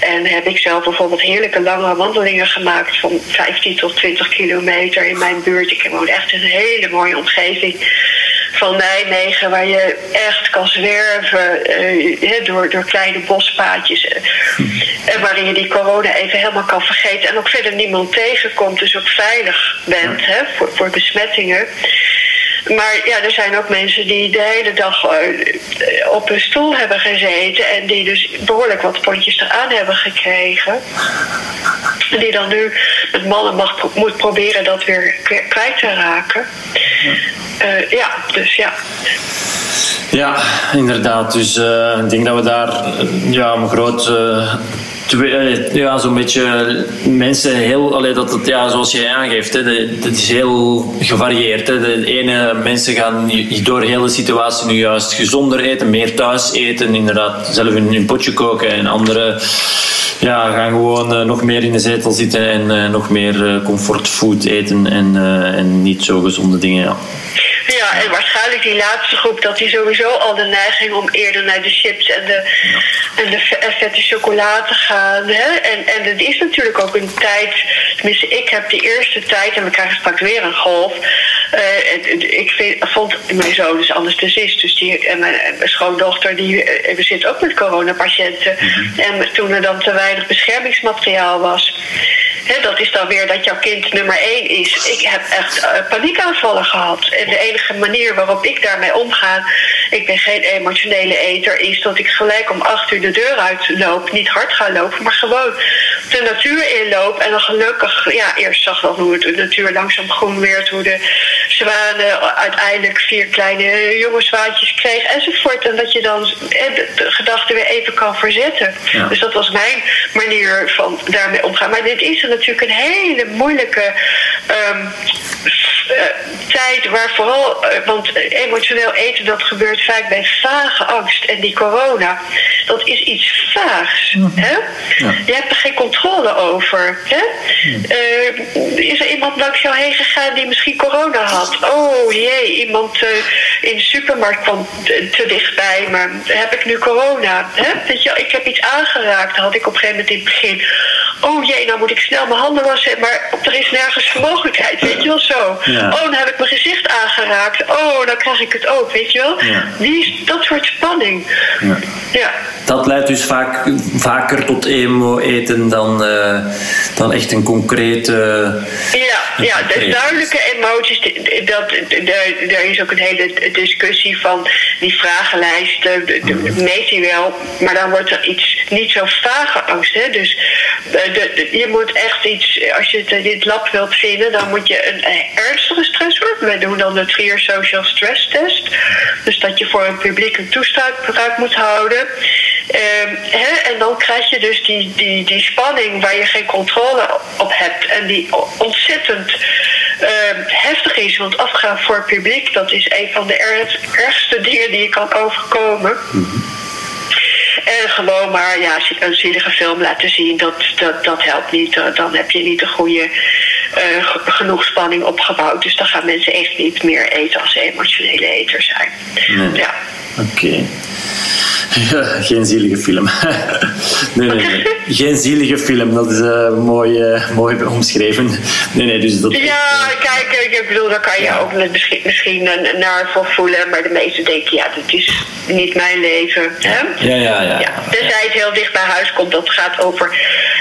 En heb ik zelf bijvoorbeeld heerlijke lange wandelingen gemaakt van 15 tot 20 kilometer in mijn buurt. Ik woon echt in een hele mooie omgeving van Nijmegen, waar je echt kan zwerven uh, door, door kleine bospaadjes. En waarin je die corona even helemaal kan vergeten. En ook verder niemand tegenkomt, dus ook veilig bent hè, voor, voor besmettingen. Maar ja, er zijn ook mensen die de hele dag op een stoel hebben gezeten en die dus behoorlijk wat pondjes eraan hebben gekregen. Die dan nu met mannen mag, moet proberen dat weer kwijt te raken. Uh, ja, dus ja. Ja, inderdaad. Dus uh, ik denk dat we daar ja, een groot ja, zo'n beetje mensen heel, allee, dat het, ja, zoals jij aangeeft, hè, dat is heel gevarieerd. Hè. De ene mensen gaan door de hele situatie nu juist gezonder eten, meer thuis eten, inderdaad zelf in een potje koken. En anderen ja, gaan gewoon uh, nog meer in de zetel zitten en nog meer comfortfood eten en, en niet zo gezonde dingen. Ja. Ja, en waarschijnlijk die laatste groep, dat die sowieso al de neiging om eerder naar de chips en de, en de vette chocola te gaan. Hè? En, en het is natuurlijk ook een tijd, tenminste, ik heb de eerste tijd, en we krijgen straks weer een golf. Uh, ik vind, vond mijn zoon dus anesthesist, dus die, en mijn, schoondochter, die we zitten ook met coronapatiënten. Mm-hmm. En toen er dan te weinig beschermingsmateriaal was. Hè, dat is dan weer dat jouw kind nummer één is. Ik heb echt uh, paniekaanvallen gehad. En de enige manier waarop ik daarmee omga, ik ben geen emotionele eter, is dat ik gelijk om acht uur de deur uitloop. Niet hard ga lopen, maar gewoon de natuur inloop. En dan gelukkig, ja, eerst zag wel hoe het de natuur langzaam groen werd, hoe de zwanen uiteindelijk vier kleine jonge zwaantjes kreeg enzovoort. En dat je dan de gedachten weer even kan verzetten. Ja. Dus dat was mijn manier van daarmee omgaan. Maar dit is natuurlijk een hele moeilijke um, uh, tijd waar vooral, uh, want emotioneel eten dat gebeurt vaak bij vage angst en die corona, dat is iets vaags. Mm -hmm. hè? Ja. Je hebt er geen controle over. Hè? Mm. Uh, is er iemand langs jou heen gegaan die misschien corona had? Oh jee, iemand in de supermarkt kwam te dichtbij, maar heb ik nu corona? Hè? Weet je, ik heb iets aangeraakt, had ik op een gegeven moment in het begin. Oh jee, nou moet ik snel mijn handen wassen, maar er is nergens mogelijkheid, weet je wel zo. Ja. Oh, dan heb ik mijn gezicht aangeraakt. Oh, dan krijg ik het ook, weet je wel. Ja. Die, dat soort spanning. Ja. ja. Dat leidt dus vaak, vaker tot emo-eten dan, uh, dan echt een concrete... ja, ja de duidelijke emoties, dat, er is ook een hele discussie van die vragenlijsten. Meet hij wel, maar dan wordt er iets niet zo vage angst. Hè? Dus de, de, je moet echt iets, als je het in het lab wilt vinden, dan moet je een ernstige stressor. Wij doen dan de Trier Social Stress Test. Dus dat je voor een publiek een toespraak moet houden. Um, hè, en dan krijg je dus die, die, die spanning waar je geen controle op hebt. En die ontzettend uh, heftig is. Want afgaan voor het publiek, dat is een van de erg, ergste dingen die je kan overkomen. Mm-hmm. En gewoon maar ja, een zielige film laten zien, dat, dat, dat helpt niet. Dan heb je niet de goede uh, genoeg spanning opgebouwd. Dus dan gaan mensen echt niet meer eten als ze emotionele eters zijn. Nee. Ja. Oké. Okay. Ja, geen zielige film. nee, nee, nee. Geen zielige film, dat is uh, mooi, uh, mooi omschreven. Nee, nee, dus dat... Ja, kijk, ik bedoel, daar kan je ja. ook misschien, misschien naar voor voelen, maar de meesten denken, ja, dat is niet mijn leven. Hè? Ja, ja, ja. ja. Tenzij het heel dicht bij huis komt, dat gaat over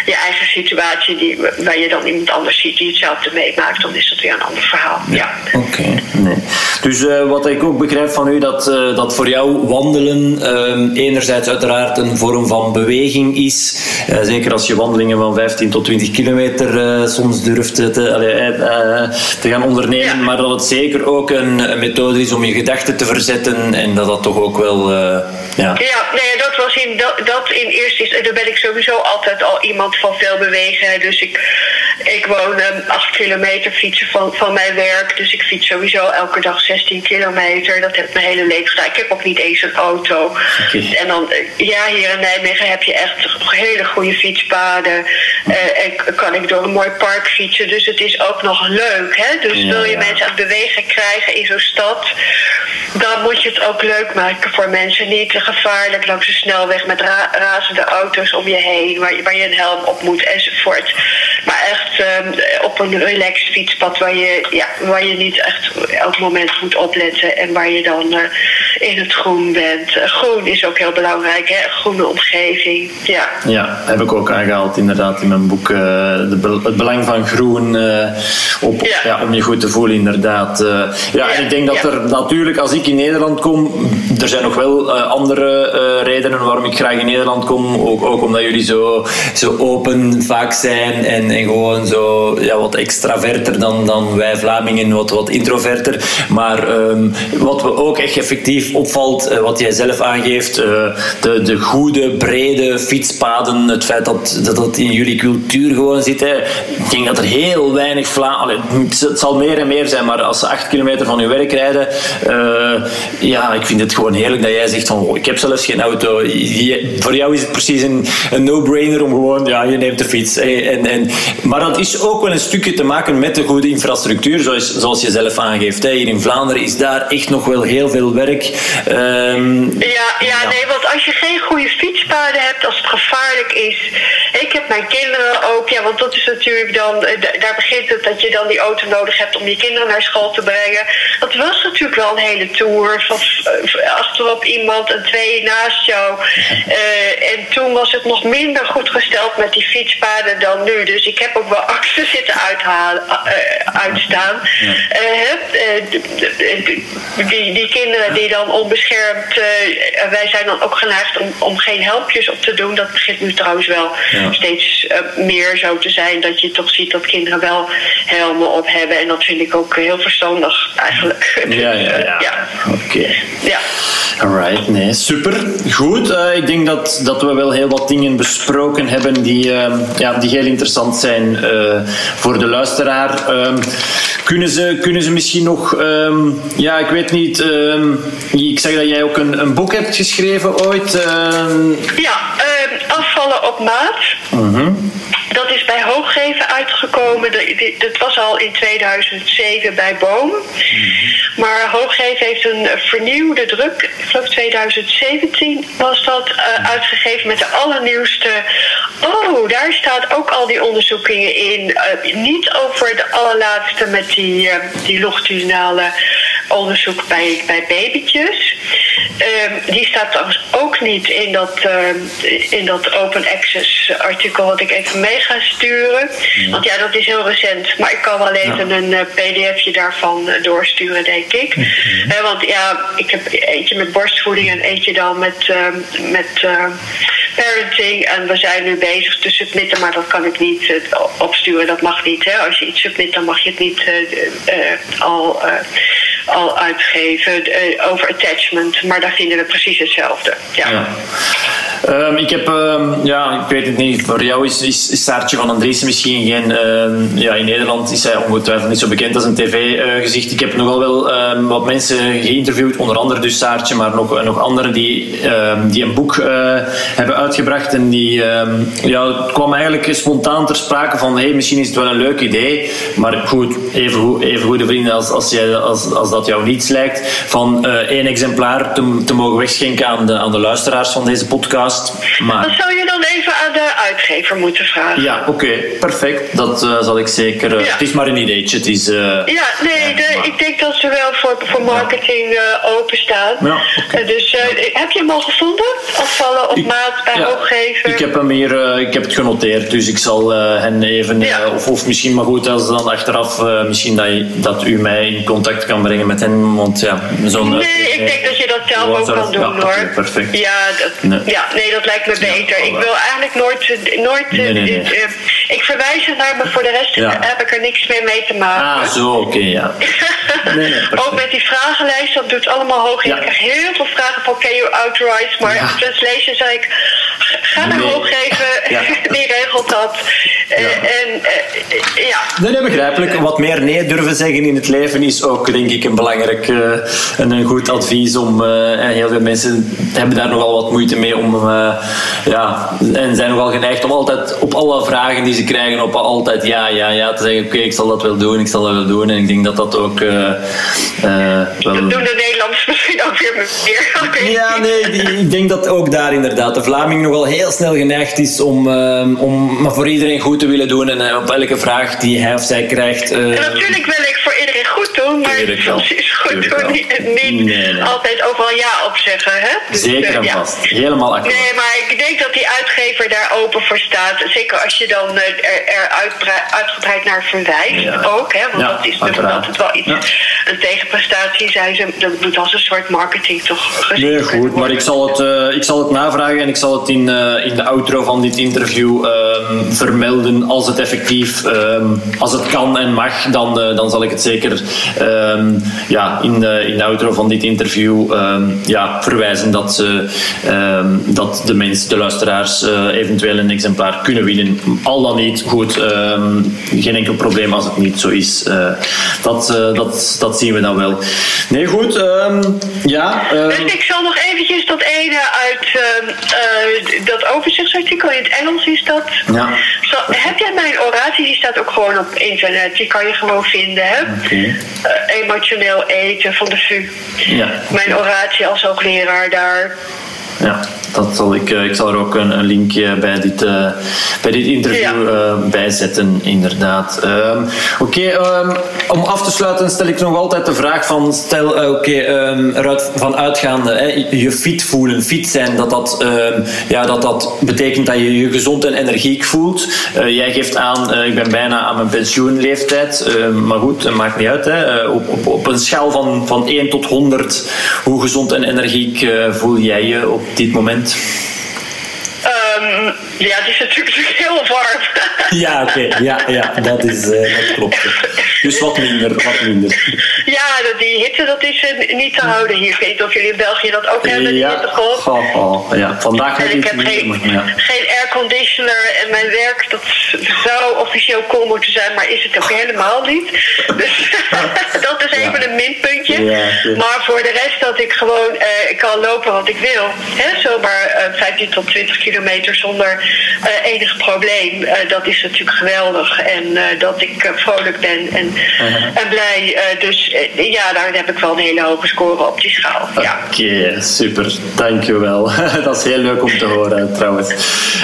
je eigen situatie, die, waar je dan iemand anders ziet die hetzelfde meemaakt, dan is dat weer een ander verhaal. Ja. Oké, nee. Dus uh, wat ik ook begrijp van u, dat, dat voor jou wandelen uh, enerzijds uiteraard een vorm van beweging is. Uh, zeker als je wandelingen van 15 tot 20 kilometer soms durft te, te gaan ondernemen. Ja. Maar dat het zeker ook een, een, methode is om je gedachten te verzetten en dat dat toch ook wel. ja. ja, nee, dat was in, dat, dat in eerste instantie. Daar ben ik sowieso altijd al iemand van veel bewegen. Dus ik, ik woon 8 kilometer fietsen van, van mijn werk. Dus ik fiets sowieso elke dag 16 kilometer. Dat heb ik mijn hele leven gedaan. Ik heb ook niet eens een auto. Okay. En dan, ja, hier in Nijmegen heb je echt hele goede fietspaden. Uh, en kan ik door een mooi park fietsen. Dus het is ook nog leuk. Hè? Dus ja, wil je ja. mensen aan het bewegen krijgen in zo'n stad, dan moet je het ook leuk maken voor mensen. Niet te gevaarlijk langs de snelweg met ra razende auto's om je heen, waar je, waar je een helm op moet enzovoort. Maar echt um, op een relaxed fietspad waar je, ja, waar je niet echt elk moment moet opletten en waar je dan uh, in het groen bent. Uh, groen is ook heel belangrijk, hè? groene omgeving. Ja. ja, heb ik ook aangehaald inderdaad in mijn boek. De, het belang van groen op, ja. Ja, om je goed te voelen, inderdaad. ja, ja, en ik denk dat er natuurlijk, als ik in Nederland kom, er zijn nog wel andere redenen waarom ik graag in Nederland kom. Ook, ook omdat jullie zo, zo open vaak zijn en, en gewoon zo ja, wat extraverter dan, dan wij Vlamingen, wat, wat introverter. Maar um, wat we ook echt effectief opvalt, uh, wat jij zelf aangeeft, uh, de, de goede, brede fietspaden, het feit dat, dat in jullie cultuur gewoon zit. Hè. Ik denk dat er heel weinig Vlamingen, het zal meer en meer zijn, maar als ze acht kilometer van je werk rijden, uh, ja, ik vind het gewoon heerlijk dat jij zegt van, ik heb zelfs geen auto. Voor jou is het precies een, een no-brainer om gewoon, ja, je neemt de fiets. En, en, maar dat is ook wel een stukje te maken met de goede infrastructuur, zoals, zoals je zelf aangeeft. Hè. Hier in Vlaanderen is daar echt nog wel heel veel werk. Um, ja, ja, ja, nee, want als je geen goede fietspaden hebt, als het gevaarlijk is. Ik heb mijn kinderen ook, ja, want dat is natuurlijk dan, daar begint het dat je dan die auto nodig hebt om je kinderen naar school te brengen. Dat was natuurlijk wel een hele tour. Van achterop iemand en twee naast jou. Uh, en toen was het nog minder goed gesteld met die fietspaden dan nu. Dus ik heb ook wel acten zitten uithalen, uh, uitstaan. Uh, die, die kinderen die dan onbeschermd. wij zijn dan ook geneigd om, om geen helmpjes op te doen. Dat begint nu trouwens wel ja. Steeds meer zo te zijn. Dat je toch ziet dat kinderen wel helmen op hebben. En dat vind ik ook heel verstandig eigenlijk. Ja, ja, ja. ja. Oké. Okay. Ja. Alright, nee, super. Goed. Uh, ik denk dat, dat we wel heel wat dingen besproken hebben die, uh, ja, die heel interessant zijn voor de luisteraar. Ehm, kunnen, ze, kunnen ze misschien nog, um, ja, ik weet niet, um, ik zeg dat jij ook een, een boek hebt geschreven ooit. Ja, afvallen op maat. -hmm. Dat is bij Hooggeven uitgekomen. Dat was al in 2007 bij Boom. Maar Hooggeven heeft een vernieuwde druk. Ik geloof 2017 was dat uh, uitgegeven met de allernieuwste. Oh, daar staat ook al die onderzoekingen in. Uh, niet over de allerlaatste met die, uh, die longitudinale onderzoek bij, bij babytjes. Um, die staat trouwens ook niet in dat, um, in dat open access artikel wat ik even mee ga sturen. Ja. Want ja, dat is heel recent. Maar ik kan wel even ja. een uh, pdfje daarvan uh, doorsturen, denk ik. Mhm. Want ja, ik heb eentje met borstvoeding en eentje dan met, met parenting. En we zijn nu bezig te submitten, maar dat kan ik niet opsturen. Dat mag niet. Hè? Als je iets submit, dan mag je het niet al al uitgeven uh, over attachment. Maar daar vinden we precies hetzelfde. Ja. Um, ik heb, um, ja, ik weet het niet, voor jou is, is, Saartje van Andriessen misschien geen, um, ja, in Nederland is hij ongetwijfeld niet zo bekend als een tv-gezicht. Ik heb nogal wel wat mensen geïnterviewd, onder andere dus Saartje, maar nog, nog anderen die, die een boek uh, hebben uitgebracht en die, ja, het kwam eigenlijk spontaan ter sprake van, hey, misschien is het wel een leuk idee, maar goed, even, even goede vrienden als, als, jij, als, als dat jou niets lijkt, van uh, één exemplaar te, te mogen wegschenken aan de, aan de luisteraars van deze podcast. Maar... Dat zou je dan even aan de uitgever moeten vragen. Ja, oké, perfect. Dat uh, zal ik zeker. Uh, Ja. Het is maar een ideetje. Het is, Ja, nee, de, maar- ik denk dat ze wel voor, voor marketing eh, openstaan. Ja, oké. Eh, dus eh, heb je hem al gevonden? Afvallen op Ik- maat bij ja, hooggever? Ik heb hem hier, eh, ik heb het genoteerd, dus ik zal eh, hen even, Ja. eh, of, of misschien maar goed als dan achteraf, eh, misschien dat, dat u mij in contact kan brengen met hen, want ja, zo'n... Nee, ik denk dat je dat zelf ook kan doen ja, hoor. perfect. Ja, dat, Nee. ja, nee, dat lijkt me beter. Ik wil eigenlijk nooit. nooit Nee, nee, nee. eh, eh, ik verwijs er naar, maar voor de rest Ja. heb ik er niks meer mee te maken. Ah, zo, oké, ja. Nee, ook met die vragenlijst, dat doet allemaal hoog. Ja. Ik krijg heel veel vragen van can you authorize? Maar Ja. in translation zei ik, ga naar Nee. hooggeven, Ja. die regelt dat. Eh, Ja. En eh, ja, Nee, nee, begrijpelijk. Wat meer nee durven zeggen in het leven is ook, denk ik, een belangrijk eh, en een goed advies. Om, eh, en heel veel mensen hebben daar nogal wat moeite mee om, eh, ja, en zijn nogal geneigd om altijd op alle vragen die ze krijgen, op altijd ja, ja, ja te zeggen. Oké, ik zal dat wel doen, ik zal dat wel doen. En ik denk dat dat ook eh, eh, wel... dat doen de Nederlanders misschien ook weer meer. Weet Ja, nee, die- ik denk dat ook daar inderdaad de Vlaming nogal heel snel geneigd is om, ehm, om maar voor iedereen goed te willen doen en eh, op elke vraag die hij of zij krijgt. En natuurlijk wil ik voor iedereen goed doen, maar Tuurlijk wel. soms is goed doen niet, niet Nee, nee. altijd overal ja op zeggen. Hè? Dus, Zeker eh, en ja. vast. Helemaal akkoord. Nee, maar ik denk dat die uitgever daar open voor staat. Zeker als je dan eh, er, er uitgebreid naar verwijst Ja. ook. Hè? Want Ja, dat is natuurlijk altijd wel iets. Een tegenprestatie zijn ze, dat moet als een soort marketing toch gezien Nee, goed, maar ik zal het, eh, ik zal het navragen en ik zal het in, in de outro van dit interview ehm, vermelden. Als het effectief, ehm, als het kan en mag, dan, dan zal ik het zeker ehm, ja, in, de, in de outro van dit interview ehm, ja, verwijzen dat, ze, ehm, dat de mensen, de luisteraars, eh, eventueel een exemplaar kunnen winnen. Al dan niet, goed, geen enkel probleem als het niet zo is. Eh, dat, eh, dat, dat zien we dan wel. Nee, goed, ja. Dus ik zal nog eventjes dat ene uit dat overzichtsartikel in het Engels is dat. Ja. Zo, heb jij mijn oratie? Die staat ook gewoon op internet. Die kan je gewoon vinden. Hè? Oké. Emotioneel eten van de VU. Ja. Mijn oratie als hoogleraar daar. Ja, dat zal ik, eh, ik zal er ook een, een linkje bij dit, eh, bij dit interview eh, bijzetten, inderdaad. Ehm, Oké, ehm, om af te sluiten stel ik nog altijd de vraag van, stel, oké, ehm, eruit van uitgaande, hè, je fit voelen, fit zijn, dat dat, ja, dat dat betekent dat je je gezond en energiek voelt. Jij geeft aan, ik ben bijna aan mijn pensioenleeftijd, maar goed, maakt niet uit. Hè. Op, op, op een schaal van, van 1 tot 100, hoe gezond en energiek voel jij je op dit moment? Ehm, ja, het is natuurlijk heel warm. Ja, oké. Ja, ja, dat, is, eh, dat klopt. Dus wat minder, wat minder. ja, die hitte dat is eh, niet te houden hier. Ik weet niet of jullie in België dat ook hebben, die Ja, hittegolf. oh, oh, ja. vandaag heb ik heb geen, minder, maar ja. geen airconditioner en mijn werk dat zou officieel cool moeten zijn, maar is het ook helemaal niet. Dus dat is even een minpuntje. Maar voor de rest dat ik gewoon eh, kan lopen wat ik wil. Hè, zomaar eh 15 tot 20 kilometer zonder enig probleem. Eh, dat is natuurlijk geweldig. En eh, dat ik eh, vrolijk ben en, Uh-huh. en blij. Eh, dus eh, ja, daar heb ik wel een hele hoge score op die schaal. Ja. Oké, super. Dankjewel. Dat is heel leuk om te horen, trouwens.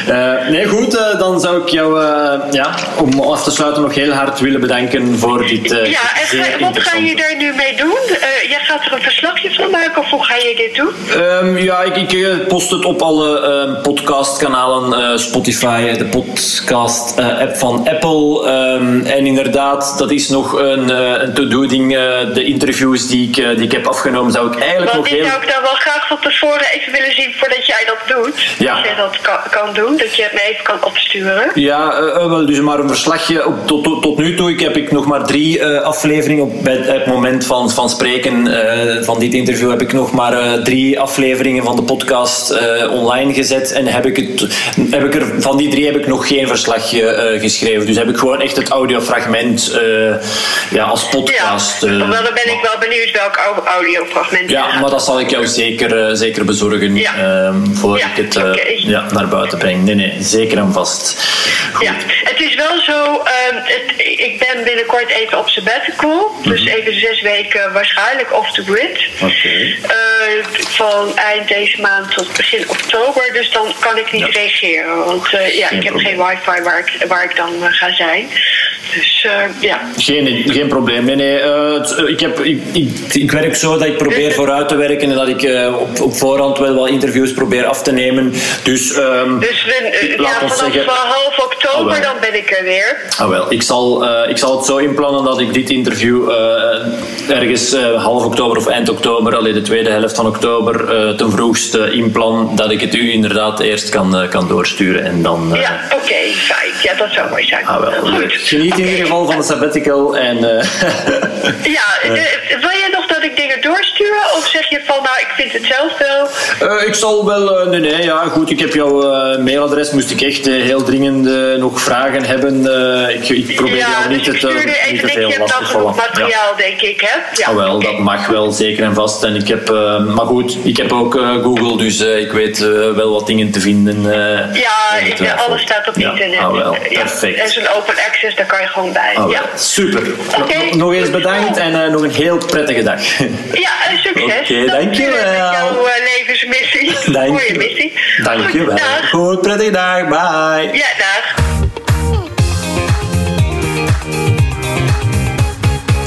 Eh, nee, goed. eh, dan zou ik jou, eh, ja, om af te sluiten, nog heel hard willen bedanken voor dit eh, Ja, en wat ga je er nu mee doen? Eh, jij gaat er een verslagje van maken of hoe ga je dit doen? Ehm, ja, ik, ik eh, post het op alle ehm, podcastkanalen, eh, Spotify, de podcast-app van Apple. Ehm, en inderdaad, dat is nog een, eh, een to-do-ding. eh, de interviews die ik, eh, die ik heb afgenomen, zou ik eigenlijk Want nog heel... zou ik dan wel graag van tevoren even willen zien voordat jij dat doet. Ja. Dat jij dat kan, kan doen, dat je het me even kan opsturen. Ja, eh, eh, wel, dus maar een verslagje. Op, tot, tot, tot nu toe ik heb ik nog maar drie eh, afleveringen. Op, bij het moment van, van spreken van dit interview heb ik nog maar drie afleveringen van de podcast online gezet. En heb ik, het, heb ik er, van die drie heb ik nog geen verslagje geschreven. Dus heb ik gewoon echt het audiofragment ja, als podcast. ja, dan ben ik wel benieuwd welk au- audiofragment je ja, maar dat zal ik jou zeker, zeker, zeker bezorgen Ja. ehm, voor Ja, ik het eh, ja, naar buiten breng. Nee, nee, zeker en vast. Goed. Ja, het is wel zo. ehm, het, ik ben binnenkort even op sabbatical. Dus even zes weken waarschijnlijk off the grid. Oké. Eh, van eind deze maand tot begin oktober. Dus dan kan ik niet reageren. Want eh, ja, Geen ik heb probleem. geen wifi waar ik, waar ik dan eh, ga zijn. Dus eh, ja. Geen, geen probleem. Nee, nee. eh, eh, ik, heb, ik, ik, ik werk zo dat ik probeer vooruit te werken en dat ik eh, op, op voorhand wel wat interviews probeer af te nemen. Dus, ehm, Dus we, eh, laat ja, ons vanaf zeggen- half oktober dan ben ik er weer. Ah, wel. Ik, zal, eh, ik zal het zo inplannen dat ik dit interview eh, ergens half oktober of eind oktober, alleen de tweede helft van oktober, ten vroegste inplan, dat ik het u inderdaad eerst kan, kan doorsturen. En dan, Ja, oké, fijn. Ja, dat zou mooi zijn. ah, wel. Goed. Geniet in ieder geval van de sabbatical en... Ja, wil je nog dat ik dingen doorstuur? Of zeg je van, nou, ik vind het zelf wel... Eh, ik zal wel, eh, nee, nee, ja, goed. Ik heb jouw eh, mailadres. Moest ik echt heel dringend nog vragen hebben. ik, ik probeer ja, jou niet dus het, niet even, te veel last te vallen. Ja. materiaal, denk ik, hè? Ja, Ah, wel, dat mag wel, zeker en vast. En ik heb, maar goed, ik heb ook Google, dus ik weet wel wat dingen te vinden. Ja, alles staat op internet. Ah, wel, perfect. En zo'n open access, daar kan je gewoon bij. Ah, ja. Super. Oké. Nog- eens bedankt en nog een heel prettige dag. ja, succes. Oké, dankjewel. Met jouw eh, levensmissie. Dank Mooie je. missie. Dankjewel. Goed. Goed, prettige dag. Bye. Ja, dag.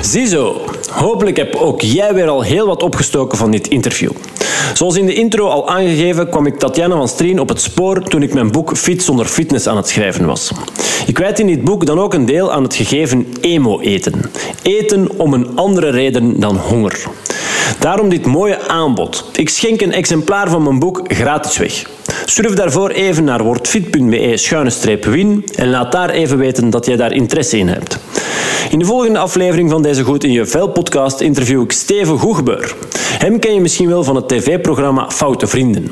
Ziezo, hopelijk heb ook jij weer al heel wat opgestoken van dit interview. Zoals in de intro al aangegeven kwam ik Tatjana van Strien op het spoor toen ik mijn boek Fit zonder fitness aan het schrijven was. Ik wijd in dit boek dan ook een deel aan het gegeven emo-eten. Eten om een andere reden dan honger. Daarom dit mooie aanbod. Ik schenk een exemplaar van mijn boek gratis weg. Surf daarvoor even naar wordfit.be-win en laat daar even weten dat jij daar interesse in hebt. In de volgende aflevering van deze Goed in je Vel podcast interview ik Steven Goegebeur. Hem ken je misschien wel van het tv-programma Foute Vrienden.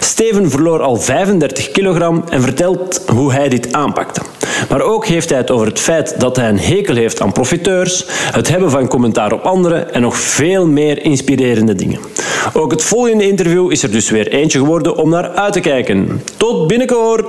Steven verloor al 35 kilogram en vertelt hoe hij dit aanpakte. Maar ook heeft hij het over het feit dat hij een hekel heeft aan profiteurs, het hebben van commentaar op anderen en nog veel meer inspirerende dingen. Ook het volgende interview is er dus weer eentje geworden om naar uit te kijken. Tot binnenkort!